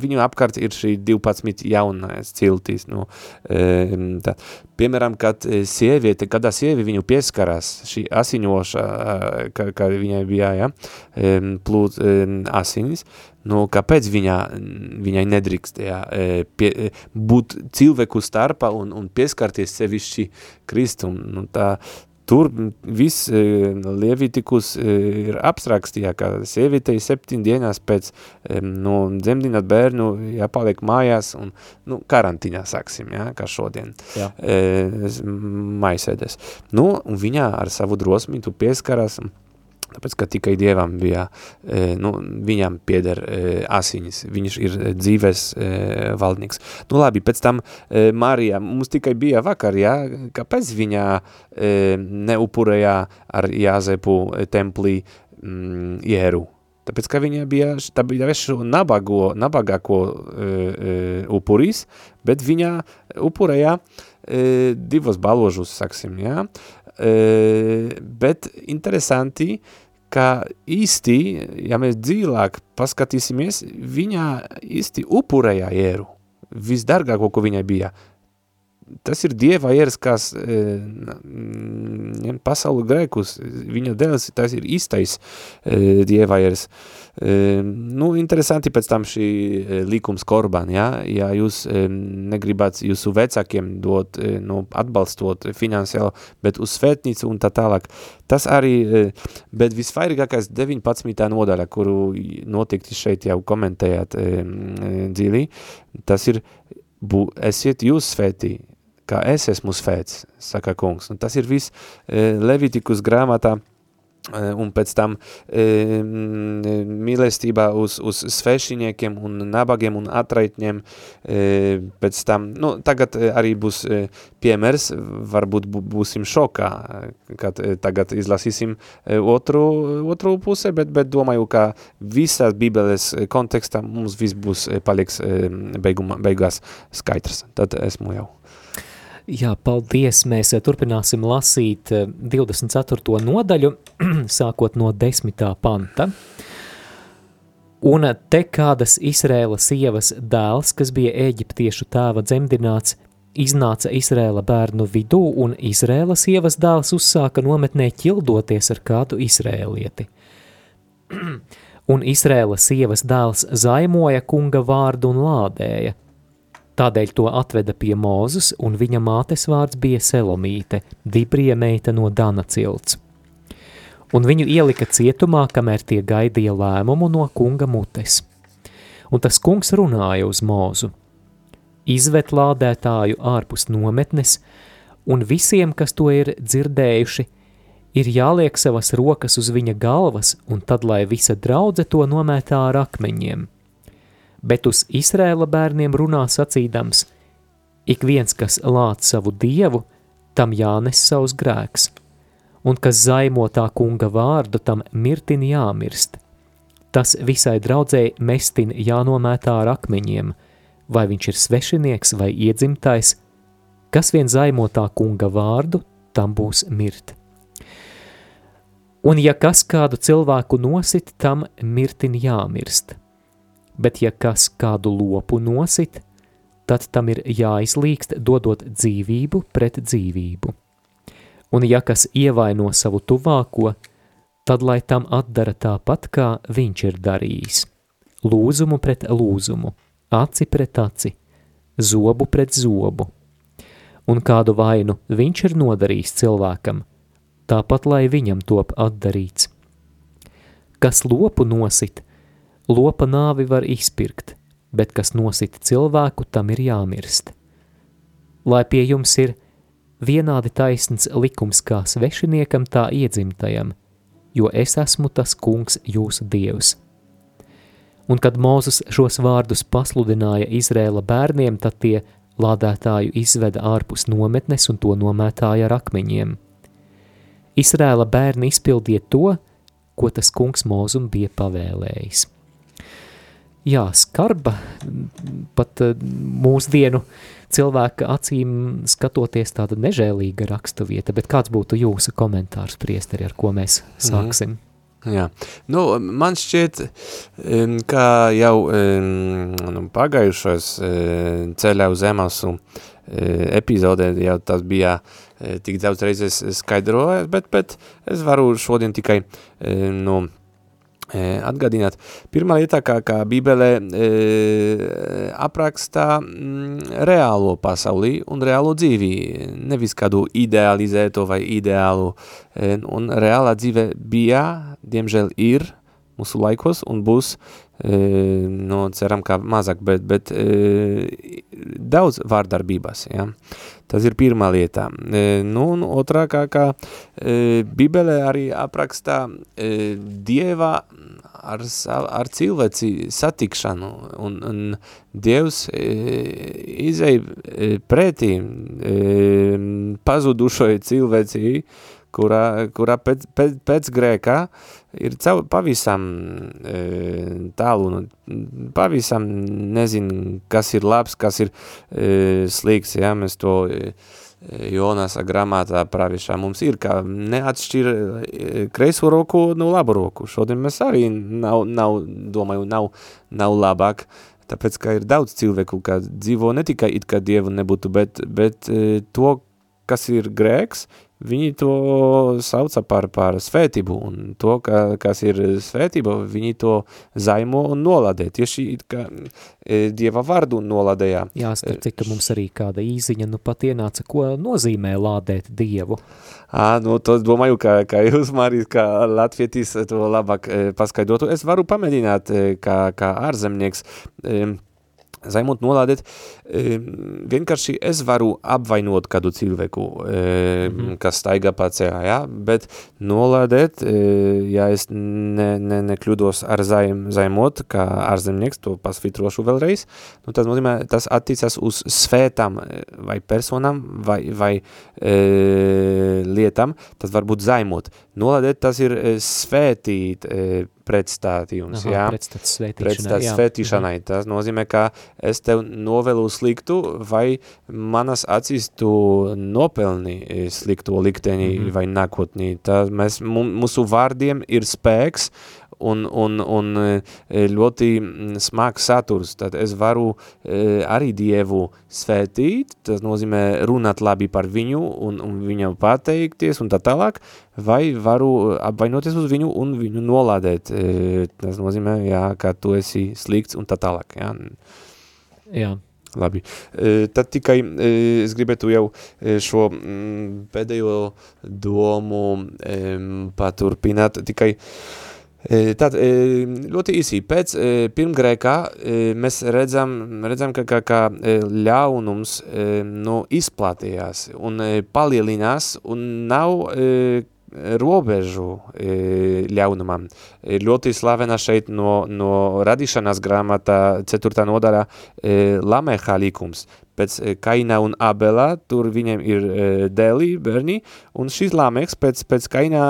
viņu apkārt ir šī 12 jaunais ciltīs. Nu, tā. Piemēram, kad sieviete, kādā sievi viņu pieskarās, šī asiņoša, ka, ka viņai bija, ja, plūt asinis, nu, kāpēc viņā, viņai nedrīkst ja, pie, būt cilvēku starpā un, un pieskarties sevišķi Kristum. Nu, tā, tur viss e, Lievitikus e, ir apsrakstīja, ka sievietei septiņ dienās pēc e, no dzemdināt bērnu jāpaliek mājās un nu, karantīnā sāksim, ja, kā šodien Jā. e, s- maisēdes. Nu, un viņā ar savu drosmi tu pieskaras, tāpēc, ka tikai Dievam bija, e, nu, viņam pieder e, asiņas, viņš ir e, dzīves valdnieks. Nu labi, pēc tam Marija, mums tikai bija vakar, ja, kāpēc viņa neupurēja ar Jāzepu templī mm, jēru? Tāpēc, ka viņa bija, tā bija šo nabago, nabagāko upuris, bet viņa upurēja divos baložus, saksim, ja? bet interesanti, ka īsti, ja mēs dzīvāk paskatīsimies, viņa īsti upurēja jēru, visdargāko, ko viņai bija. tas ir dieva ieras, kas ņem pasauli grēkus, viņa dēls, tas ir īstais dieva ieras. Nu, interesanti pēc tam šī likums korban, ja, ja jūs negribat jūsu vecākiem dot, nu, atbalstot finansiāli, bet uz svētnīcu un tā tālāk. Tas arī, bet visvairīgākais 19. nodaļa, kuru noteikti šeit jau komentējāt dzīvī, tas ir, bu, esiet jūs svētī, kā es esmu svēts, saka kungs. Un tas ir viss Levitikus grāmatā, un pēc tam e, mīlestībā uz, uz svešiniekiem un nabagiem un atraitņiem, e, pēc tam, nu, tagad arī būs e, piemērs, varbūt būsim šokā, kad e, tagad izlasīsim e, otru, otru puse, bet, bet domāju, ka visās bībeles kontekstā mums viss būs paliks e, beiguma, beigās skaidrs, tad esmu jau. Jā, paldies. Mēs eh, turpināsim lasīt 24. Eh, nodaļu, sākot no 10. panta. Un te kādas Izrēla sievas dēls, kas bija eģiptiešu tēva dzemdināts, iznāca Izrēla bērnu vidū, un Izrēla sievas dēls uzsāka nometnē ķildoties ar kādu Izrēlieti. un Izrēla sievas dēls zaimoja kunga vārdu un lādēja – Tādēļ to atveda pie Mūzes, un viņa mātes vārds bija Selomīte, Dibrija meita no Dana cilts. Un viņu ielika cietumā, kamēr tie gaidīja lēmumu no kunga mutes. Un tas kungs runāja uz Mūzu. Izvet lādētāju ārpus nometnes, un visiem, kas to ir dzirdējuši, ir jāliek savas rokas uz viņa galvas, un tad, lai visa draudze to nomētā ar akmeņiem – bet uz Izrēla bērniem runā sacīdams, ik viens, kas lāc savu dievu, tam jānes savus grēks, un kas zaimo tā kunga vārdu, tam mirtin jāmirst. Tas visai draudzēji mestin jānomētā ar akmeņiem, vai viņš ir svešinieks vai iedzimtais, kas vien zaimo tā kunga vārdu, tam būs mirt. Un ja kas kādu cilvēku nosit, tam mirtin jāmirst – bet ja kas kādu lopu nosit, tad tam ir jāizlīkst, dodot dzīvību pret dzīvību. Un ja kas ievaino savu tuvāko, tad lai tam atdara tāpat, kā viņš ir darījis. Lūzumu pret lūzumu, aci pret aci, zobu pret zobu. Un kādu vainu viņš ir nodarījis cilvēkam, tāpat lai viņam top atdarīts. Kas lopu nosit, Lopa nāvi var izpirkt, bet kas nosita cilvēku, tam ir jāmirst. Lai pie jums ir vienādi taisns likums kā svešiniekam, tā iedzimtajam, jo es esmu tas kungs jūsu dievs. Un kad Mūzes šos vārdus pasludināja Izrēla bērniem, tad tie lādētāju izveda ārpus nometnes un to nomētāja ar akmeņiem. Izrēla bērni izpildīja to, ko tas kungs Mūzum bija pavēlējis jā, skarba, pat eh, mūsdienu cilvēka acīm skatoties tāda nežēlīga rakstuvieta, bet kāds būtu jūsu komentārs, priesteri, ar ko mēs mhm. sāksim? Mm. Jā, nu, man šķiet, ka jau nu, pagājušos ceļā uz Emasu epizodē jau tas bija tik daudz reizes skaidrojis, bet, bet es varu šodien tikai, nu, atgādināt. Pirmā lieta, kā, kā Bībele e, aprakstā mm, reālo pasaulī un reālo dzīvi, nevis kādu idealizēto vai ideālu. E, un reālā dzīve bija, diemžēl ir mūsu laikos un būs, e, no ceram, kā mazāk, bet, bet e, daudz vārdarbības, ja. Tas ir pirmā lieta. E, nu, un otrā, kā, kā e, Bībele arī aprakstā e, Dieva ar, ar cilvēci satikšanu, un, un Dievs e, izēja e, pretī e, pazudušai cilvēci, kurā, kurā pēc, pēc, pēc grēkā ir caur, pavisam e, tālu, nu, pavisam nezinu, kas ir labs, kas ir e, slikts, ja, mēs to e, Jonasa grāmatā pravišā mums ir, ka neatšķir e, kreiso roku no labu roku. Šodien mēs arī nav, nav domāju, nav, nav labāk tāpēc, ka ir daudz cilvēku, kā dzīvo ne tikai it kā Dievu nebūtu, bet, bet e, to, kas ir grēks, viņi to sauca par, par svētību, un to, ka, kas ir svētība, viņi to zaimo un noladē, tieši kā e, Dieva vārdu noladējā. Jā, starp cik, ka mums arī kāda īziņa nu pat ienāca, ko nozīmē lādēt Dievu. À, nu, to domāju, ka, ka jūs, Marijas, kā latvietis, to labāk e, paskaidrotu. Es varu pamēģināt, e, kā, kā ārzemnieks, e, zaimot nolādēt, e, vienkārši es varu apvainot kādu cilvēku, mm -hmm. kas staigā pa ceļā, ja? bet nolādēt, ja es ne, ne, nekļūdos ar zaim, zaimot, kā ārzemnieks, to pasvitrošu vēlreiz, nu, tas nozīmē, tas atticas uz svētām vai personām vai, vai e, lietām, tas var būt zaimot. Nolādēt, tas ir svētīt, e, pretstātījums, Aha, jā. Pretstats svētīšanai, Pretstats jā. svētīšanai. Tas nozīmē, ka es tev novelu sliktu vai manas acīs tu nopelni slikto likteni mm -hmm. vai nākotnī. Tā mēs, mūsu vārdiem ir spēks un, un, un ļoti smags saturs. Tad es varu arī Dievu svētīt, tas nozīmē runāt labi par viņu un, un viņam pateikties un tā tālāk, vai varu apvainoties uz viņu un viņu nolādēt. Tas nozīmē, jā, ka tu esi slikts un tā tālāk. Jā. Jā. Labi. Tad tikai es gribētu jau šo pēdējo domu paturpināt, tikai Tad ļoti īsi, pēc pirmgrēkā mēs redzam, redzam ka, ka, ka ļaunums nu, izplatījās un palielinās un nav robežu ļaunumam. Ļoti slavena šeit no, no radīšanas grāmatā 4. nodaļā Lameha likums. Pēc Kaina un Abela, tur viņiem ir dēli, bērni, un šis Lameks pēc, pēc Kaina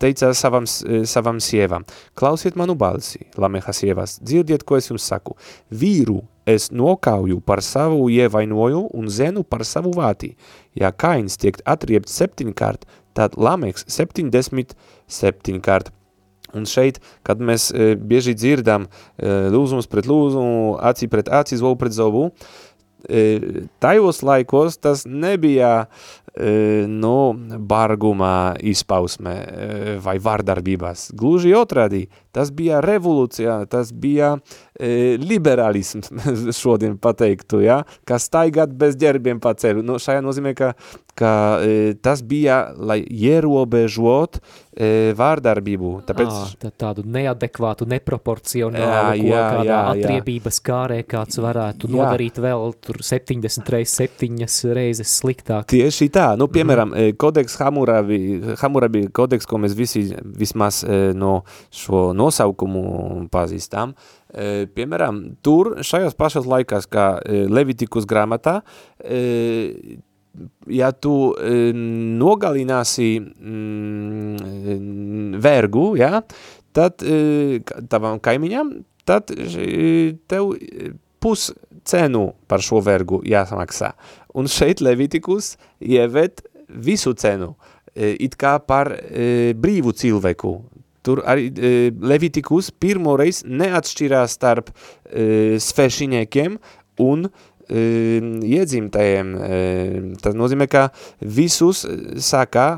teica savam, savam sievam, klausiet manu balsi, Lameha sievas, dzirdiet, ko es jums saku. Vīru es nokauju par savu ievainoju un zenu par savu vāti. Ja Kains tiek atriept septiņkārt, tad Lameks 77 kārt. Un šeit, kad mēs e, bieži dzirdam e, lūzums pret lūzumu, aci pret aci, zobu pret zobu, e, tajos laikos tas nebija e, no bargumā izpausmē e, vai vārdarbībās. Gluži otrādi, tas bija revolūcija, tas bija e, liberālisms, šodien pateiktu, ja? ka staigāt bez ģerbiem pa ceļu. Nu, šajā nozīmē, ka, ka e, tas bija, lai ierobežot e, vārdarbību. Tāpēc... À, tā, tādu neadekvātu, neproporcionālu, Jā, jā, kādā jā, jā. atriebības kārē kāds varētu Jā. nodarīt vēl tur 70 reizes, 7 reizes sliktāk. Tieši tā, nu, piemēram, mm kodeks Hamurabi, Hamurabi kodeks, ko mēs visi vismaz e, no šo nosaukumu pazīstam, e, piemēram, tur šajos pašos laikās, kā e, Levitikus grāmatā, e, ja tu e, nogalināsi mm, vergu, ja, tad e, tavam kaimiņam, tad e, tev e, pus cenu par šo vergu jāsamaksā. Un šeit Levitikus ieved visu cenu, e, it kā par e, brīvu cilvēku. Tur arī e, Levitikus pirmoreiz neatšķirās starp e, svešiniekiem un e, iedzimtajiem. Tas nozīmē, ka visus saka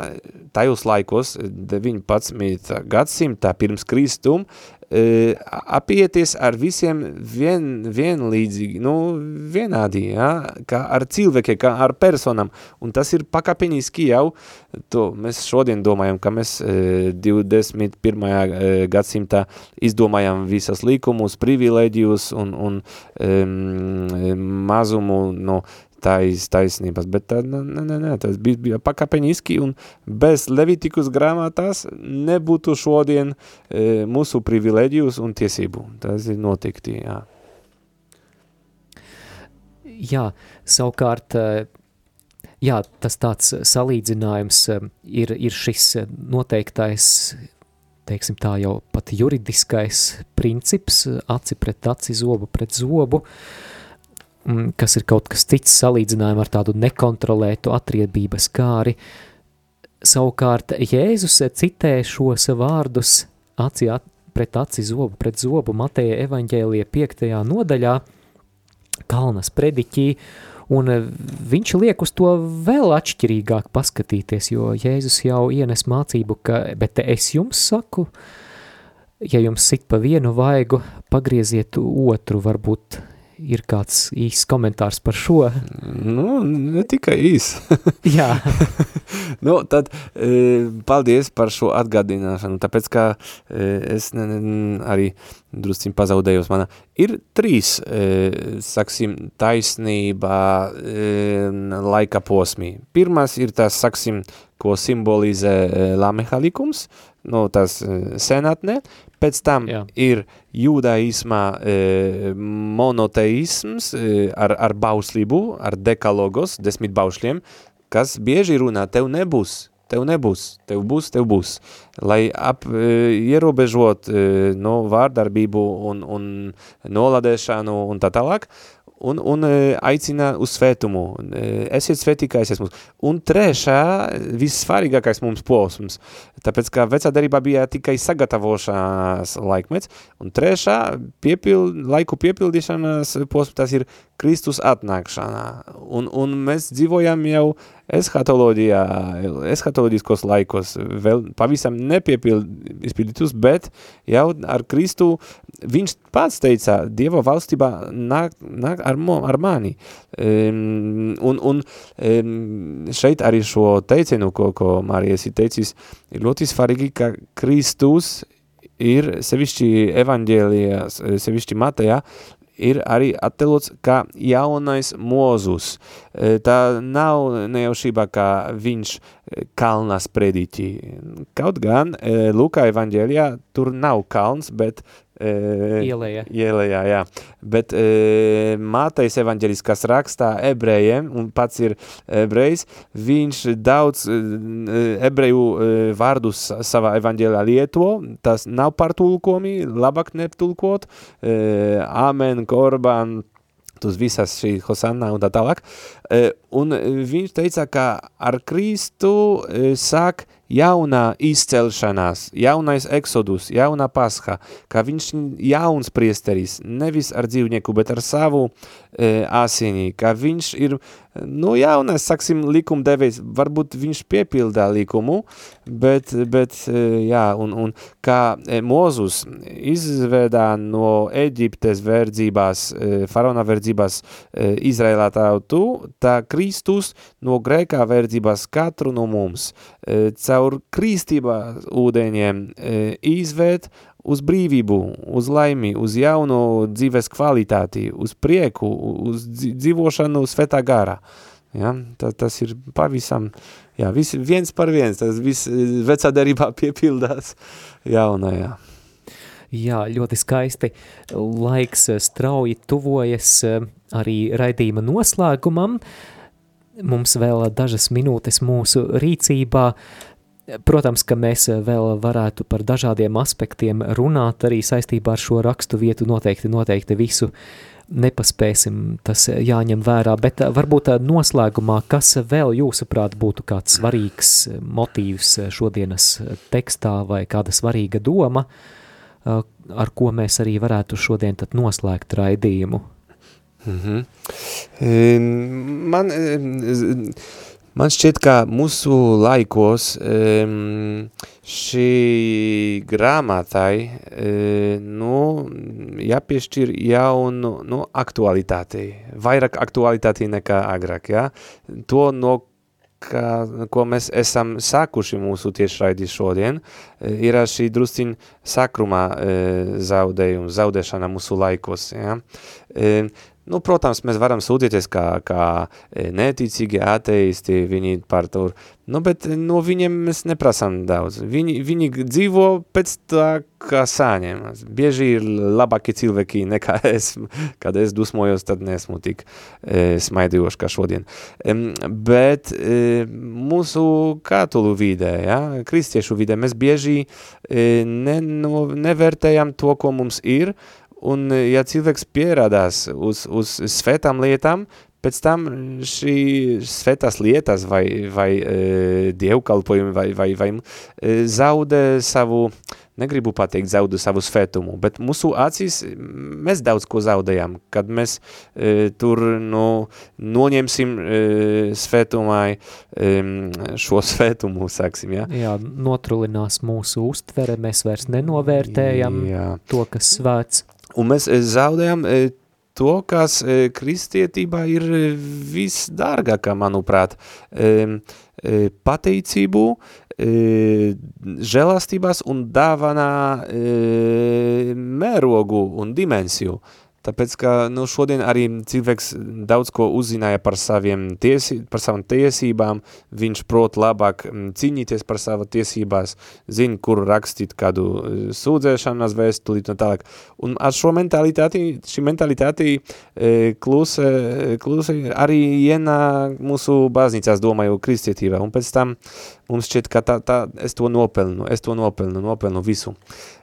tajos laikos, 19. gadsimtā pirms Kristum, apieties ar visiem vien, vienlīdzīgi, nu, vienādi, ja? kā ar cilvēkiem, kā ar personam, un tas ir pakāpeniski jau, to mēs šodien domājam, ka mēs e, 21. e, gadsimtā izdomājam visas likumus, privileģijus un, un e, mazumu no tais, taisnības, bet tā, nē, nē, nē, tas bija, bija pakāpeniski un bez Levitikus grāmatās nebūtu šodien e, mūsu privileģijus un tiesību. Tas ir notikti, jā. Jā, savukārt, jā, tas tāds salīdzinājums ir, ir šis noteiktais, teiksim tā jau pat juridiskais princips, aci pret aci, zobu pret zobu, mm, kas ir kaut kas cits salīdzinājumā ar tādu nekontrolētu atriebības kāri. Savukārt Jēzus citē šos vārdus at- pret aci zobu, pret zobu Mateja evaņģēlija 5. nodaļā, Kalnas prediķī, un viņš liek uz to vēl atšķirīgāk paskatīties, jo Jēzus jau ienes mācību, ka, bet es jums saku, ja jums sit pa vienu vaigu, pagrieziet otru, varbūt ir kāds īsts komentārs par šo? Nu, ne tikai īs. Jā. nu, tad e, paldies par šo atgādināšanu, tāpēc, ka e, es ne, ne, arī drusciņ pazaudējos manā. Ir trīs, e, saksim, taisnībā e, laika posmī. Pirmās ir tas, saksim, ko simbolizē e, lamehalikums, nu, tas e, senatnē, pēc tam Jā. ir jūdaismā e, monoteisms e, ar, ar bauslību, ar dekalogos, desmit baušļiem, kas bieži runā, tev nebūs, tev nebūs, tev būs, tev būs. Lai ap, e, ierobežot e, no vārdarbību un, un noladēšanu un tā tālāk, un, un e, aicina uz svētumu. E, esiet svētīgi, kā es esmu. Un trešā, vissvarīgākais mums posms, tāpēc, ka vecā darībā bija tikai sagatavošanās laikmets, un trešā piepild, laiku piepildīšanas posms, tas ir Kristus atnākšanā. Un, un mēs dzīvojam jau eskatoloģijā, eskatoloģiskos laikos, vēl pavisam nepiepildītus, bet jau ar Kristu viņš pats teica, Dieva valstībā nāk, nāk ar, mo, ar mani. Um, un, un um, šeit arī šo teicienu, ko, ko Marijas ir teicis, ir ļoti svarīgi, ka Kristus ir sevišķi evaņģēlijās, sevišķi Matejā, ir arī attēlots kā jaunais mozus. E, tā nav nejaušībā, kā viņš e, kalnas prediķi. Kaut gan e, Lukā evaņģēlijā tur nav kalns, bet Ielējā. Ielējā, jā. Bet e, Mātais evaņģelis, kas rakstā ebrejiem, un pats ir ebrejs, viņš daudz e, ebreju e, vārdus savā evaņģēlā lieto, tas nav partulkomi, labāk netulkot, e, amen, korban, uz visas šī Hosanna un tā tālāk. E, un viņš teica, ka ar Kristu e, sāk jaunā izcelšanās, jaunais eksodus, jaunā pasha, ka viņš jauns priesteris, nevis ar dzīvnieku, bet ar savu e, asinī, ka viņš ir, nu, jaunais, saksim, likumdevējs, varbūt viņš piepildā likumu, bet, bet e, jā, un, un kā e, Mozus izvedā no Eģiptes verdzībās, e, faraona verdzībās Izraēlā tautu, tā Kristus no Grēkā verdzībās katru no mums, caur krīstībā ūdeņiem izvērt uz brīvību, uz laimi, uz jaunu dzīves kvalitāti, uz prieku, uz dzīvošanu svetā garā. Ja? Tā, tas ir pavisam, jā, vis, viens par viens, tas viss vecā derībā piepildās jaunajā. Jā, ļoti skaisti. Laiks strauji tuvojas arī raidījuma noslēgumam. Mums vēl dažas minūtes mūsu rīcībā. Protams, ka mēs vēl varētu par dažādiem aspektiem runāt arī saistībā ar šo rakstu vietu, noteikti, noteikti visu nepaspēsim, tas jāņem vērā, bet varbūt noslēgumā, kas vēl jūsuprāt būtu kāds svarīgs motīvs šodienas tekstā vai kāda svarīga doma, ar ko mēs arī varētu šodien noslēgt raidījumu? Mm -hmm. Man Man šķiet, ka mūsu laikos um, šī grāmatai uh, nu, jāpiešķir jaunu nu, aktualitāti, vairāk aktualitāti nekā agrāk. Ja? To, no ka, ko mēs esam sākuši mūsu tiešraidi šodien, ir šī drusciņ sakrumā e, zaudējuma, zaudēšana mūsu laikos. Ja? Nu, protams, mēs varam sūtīties kā, kā e, neticīgi ateisti, viņi par to, nu, bet no viņiem mēs neprasām daudz. Viņi, viņi dzīvo pēc tā, kā saņem. Bieži ir labāki cilvēki nekā es, kad es dusmojos, tad nesmu tik e, smaidījoši kā šodien. E, bet e, mūsu katolu vidē, ja, kristiešu vidē, mēs bieži e, ne, no, nevērtējam to, ko mums ir, Un, e, ja cilvēks pierādās uz, uz svētām lietām, pēc tam šī svētās lietas vai, vai e, dievkalpojumi vai, vai, vai e, zaudē savu negribu pateikt zaudu savu svētumu, bet mūsu acīs mēs daudz ko zaudējam, kad mēs e, tur nu, noņemsim e, svētumai e, šo svētumu, sāksim, ja? Jā, notrulinās mūsu uztvere, mēs vairs nenovērtējam Jā. to, kas svēts. Un mēs e, zaudējam e, to, kas e, kristietībā ir visdārgākā, manuprāt, pateicību, žēlastībās un dāvanā mērogu un dimensiju. Tāpēc, ka nu, šodien arī cilvēks daudz ko uzzināja par, tiesi, par savām tiesībām, viņš prot labāk mm, cīnīties par savu tiesībās, zina, kur rakstīt kādu e, sūdzēšanas vēstulīt un tālāk. Un ar šo mentalitāti, šī mentalitāti kluse, kluse arī ienāk mūsu baznīcās, domāju, kristietībā, un pēc tam mums šķiet, ka tā, tā, es to nopelnu, es to nopelnu, nopelnu visu.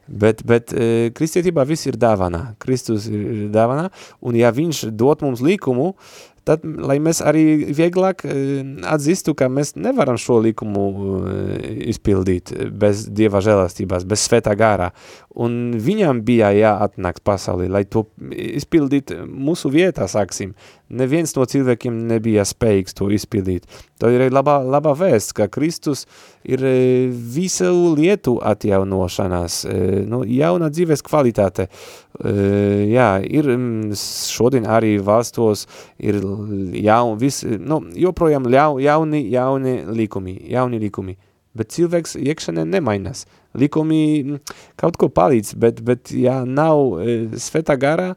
Bet, bet e, kristietībā viss ir dāvanā. Kristus ir dāvanā, un ja viņš dot mums likumu, tad, lai mēs arī vieglāk e, atzistu, ka mēs nevaram šo likumu e, izpildīt bez Dieva žēlastībās, bez svētā gārā. Un viņam bija jāatnāk pasaulī, lai to izpildīt mūsu vietā, sāksim. Neviens no cilvēkiem nebija spējīgs to izpildīt. Tā ir labā, labā vēsts, ka Kristus ir e, visu lietu atjaunošanās, e, nu, jauna dzīves kvalitāte. E, jā, ir šodien arī valstos ir jaun, vis, nu, joprojām jau, jauni, jauni likumi, jauni likumi. Bet cilvēks iekšanē nemainās. Likumi kaut ko palīdz, bet, bet ja nav svētā garā,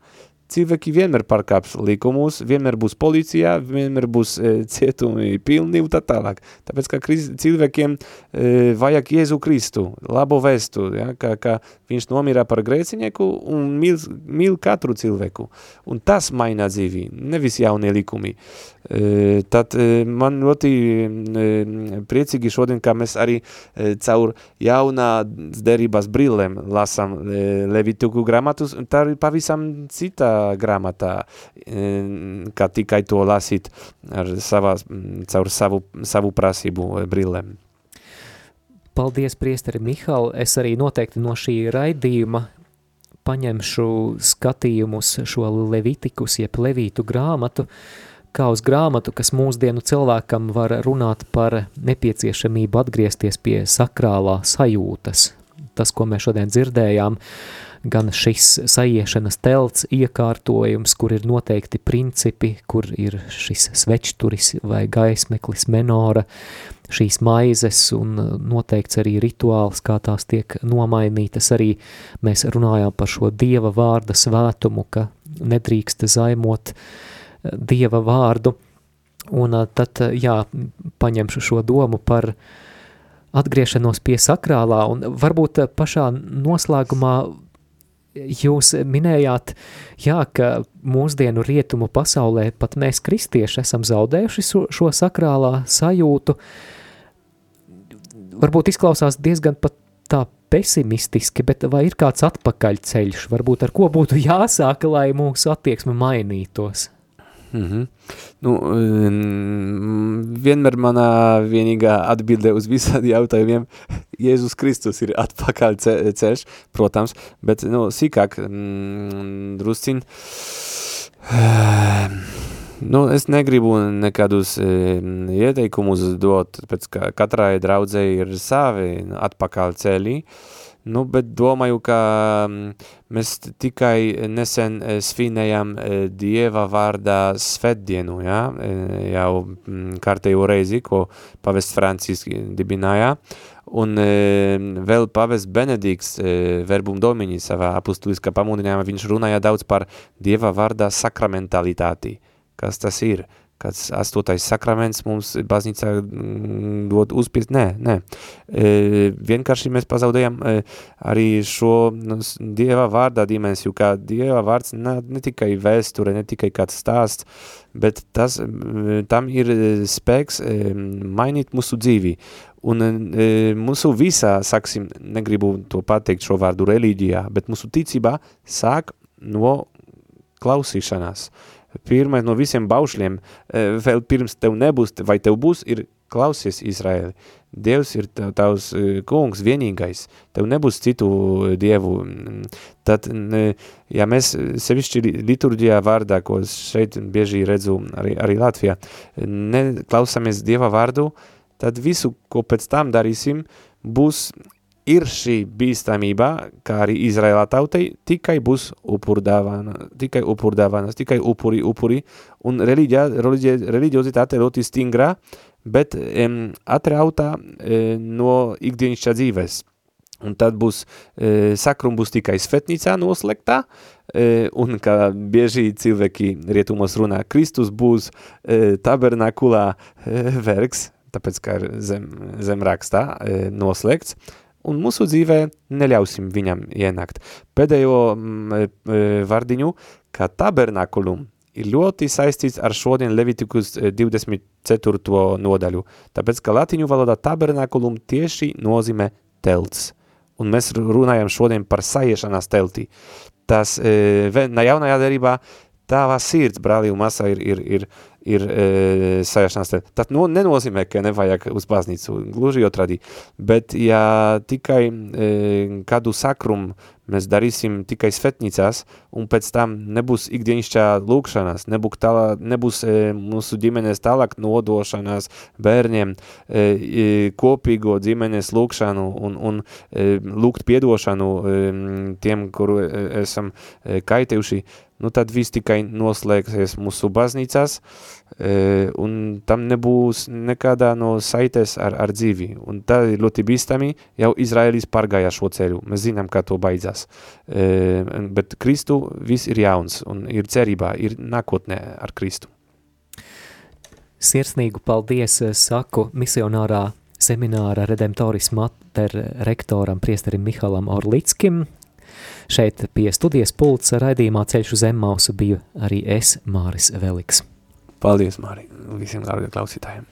cilvēki vienmēr pārkāps likumus, vienmēr būs policijā, vienmēr būs e, cietumi pilni un tā tālāk. Tāpēc, ka kriz, cilvēkiem e, vajag Jēzu Kristu, labo vēstu, ja, ka, ka viņš nomirā par grēcinieku un mīl, mīl katru cilvēku. Un tas maina dzīvi, nevis jaunie likumi. E, tad e, man ļoti e, priecīgi šodien, ka mēs arī e, caur jaunā derības brillēm lasam e, Levituku gramatus, tā ir pavisam cita grāmatā, kā tikai to lasīt ar savā, caur savu, savu prasību brillēm. Paldies, priesteri Mihal. Es arī noteikti no šī raidījuma paņemšu skatījumus šo Levitikus, jeb Levītu grāmatu, kā uz grāmatu, kas mūsdienu cilvēkam var runāt par nepieciešamību atgriezties pie sakrālā sajūtas. Tas, ko mēs šodien dzirdējām, uh, gan šis saiešanas telts iekārtojums, kur ir noteikti principi, kur ir šis svečturis vai gaismeklis menora, šīs maizes un noteikts arī rituāls, kā tās tiek nomainītas. Arī mēs runājām par šo dieva vārda svētumu, ka nedrīkst zaimot eh, dieva vārdu. Un eh, tad, jā, paņemšu šo domu par atgriešanos pie sakrālā un varbūt pašā noslēgumā Jūs minējāt, jā, ka mūsdienu rietumu pasaulē pat mēs kristieši esam zaudējuši šo, šo sakrālā sajūtu. Varbūt izklausās diezgan pat tā pesimistiski, bet vai ir kāds atpakaļceļš, varbūt ar ko būtu jāsāk, lai mūsu attieksme mainītos? Mm -hmm. nu, vienmēr manā vienīgā atbilde uz visādiem jautājumiem Jēzus Kristus ir atpakaļ ceļš, protams, bet nu, sīkāk mm, drusciņ. Nu, es negribu nekādus e, ieteikumus dot, pēc ka katrai draudzei ir savi atpakaļ ceļi, Nu, bet domāju, ka mm, mēs tikai nesen e, svinējam e, Dieva vārdā svētdienu, ja? E, jau mm, kārtējo reizi, ko pavests Francisks dibināja, un vēl pavests Benedikts verbum domini savā apustuliskā pamudinājumā, viņš runāja daudz par Dieva vārdā sakramentalitāti. Kas tas ir? Kāds astotais sakraments mums baznīcā mm, dod uzspiest, nē, nē. E, vienkārši mēs pazaudējam e, arī šo nu, Dieva vārdā dimensiju, kā Dieva vārds ne, ne tikai vēsture, ne tikai kāds stāsts, bet tas, tam ir spēks e, mainīt mūsu dzīvi. Un e, mūsu visā, saksim, negribu to pateikt šo vārdu reliģijā, bet mūsu ticībā sāk no klausīšanās. Uh, pirmais no visiem baušļiem, e, vēl pirms tev nebūs, vai tev būs, ir klausies Izraēli, Dievs ir tavs kungs vienīgais, tev nebūs citu dievu, tad, ja mēs sevišķi liturģijā vārdā, ko šeit bieži redzu arī, arī Latvijā, neklausāmies Dieva vārdu, tad visu, ko pēc tam darīsim, būs ir šī bīstamība, kā arī Izraēlā tautai, tikai būs upurdāvana, tikai upurdāvanas, tikai upuri, upuri, un reliģia, reliģia, reliģiozitāte ļoti stingrā, bet um, atrautā e, no ikdienišķā dzīves. Un tad būs, e, sakrum būs tikai svetnīcā noslēgtā, e, un kā bieži cilvēki rietumos runā, Kristus būs e, tabernakulā e, vergs, tāpēc, ka ir zem, zem rakstā e, noslēgts, un mūsu dzīvē neļausim viņam ienākt. Pēdējo m, e, vardiņu, kā tabernakulum, ir ļoti saistīts ar šodien Levitikus 24. Eh, nodaļu, tāpēc, ka latiņu valodā tabernakulum tieši nozīmē telts. Un mēs runājam šodien par saiešanās teltī. Tas e, jaunajā derībā tavā sirds, brālī un masā, ir, ir, ir, ir e, sajašanās te. Tas no, nenozīmē, ka nevajag uz baznīcu, gluži otrādi, bet ja tikai e, kādu sakrumu mēs darīsim tikai svetnīcās, un pēc tam nebūs ikdienišķā lūkšanās, nebūs, tālā, nebūs e, mūsu ģimenes tālāk nodošanās bērniem, e, e, kopīgo ģimenes lūkšanu un, un e, lūgt piedošanu e, tiem, kuru e, esam e, kaitējuši, nu tad viss tikai noslēgsies mūsu baznīcās, e, un tam nebūs nekādā no saites ar, ar dzīvi. Un tā ir ļoti bīstami, jau Izraēlis pārgāja šo ceļu, mēs zinām, kā to beidzās. E, bet Kristu viss ir jauns, un ir cerībā, ir nākotnē ar Kristu. Sirsnīgu paldies saku misionārā semināra Redemptoris Mater rektoram priesterim Mihalam Orlickim, Šeit pie studijas pults raidījumā Ceļš uz Emmausu biju arī es, Māris Veliks. Paldies, Māri, visiem dārgiem klausītājiem.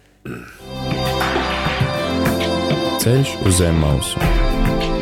Ceļš uz Emmausu.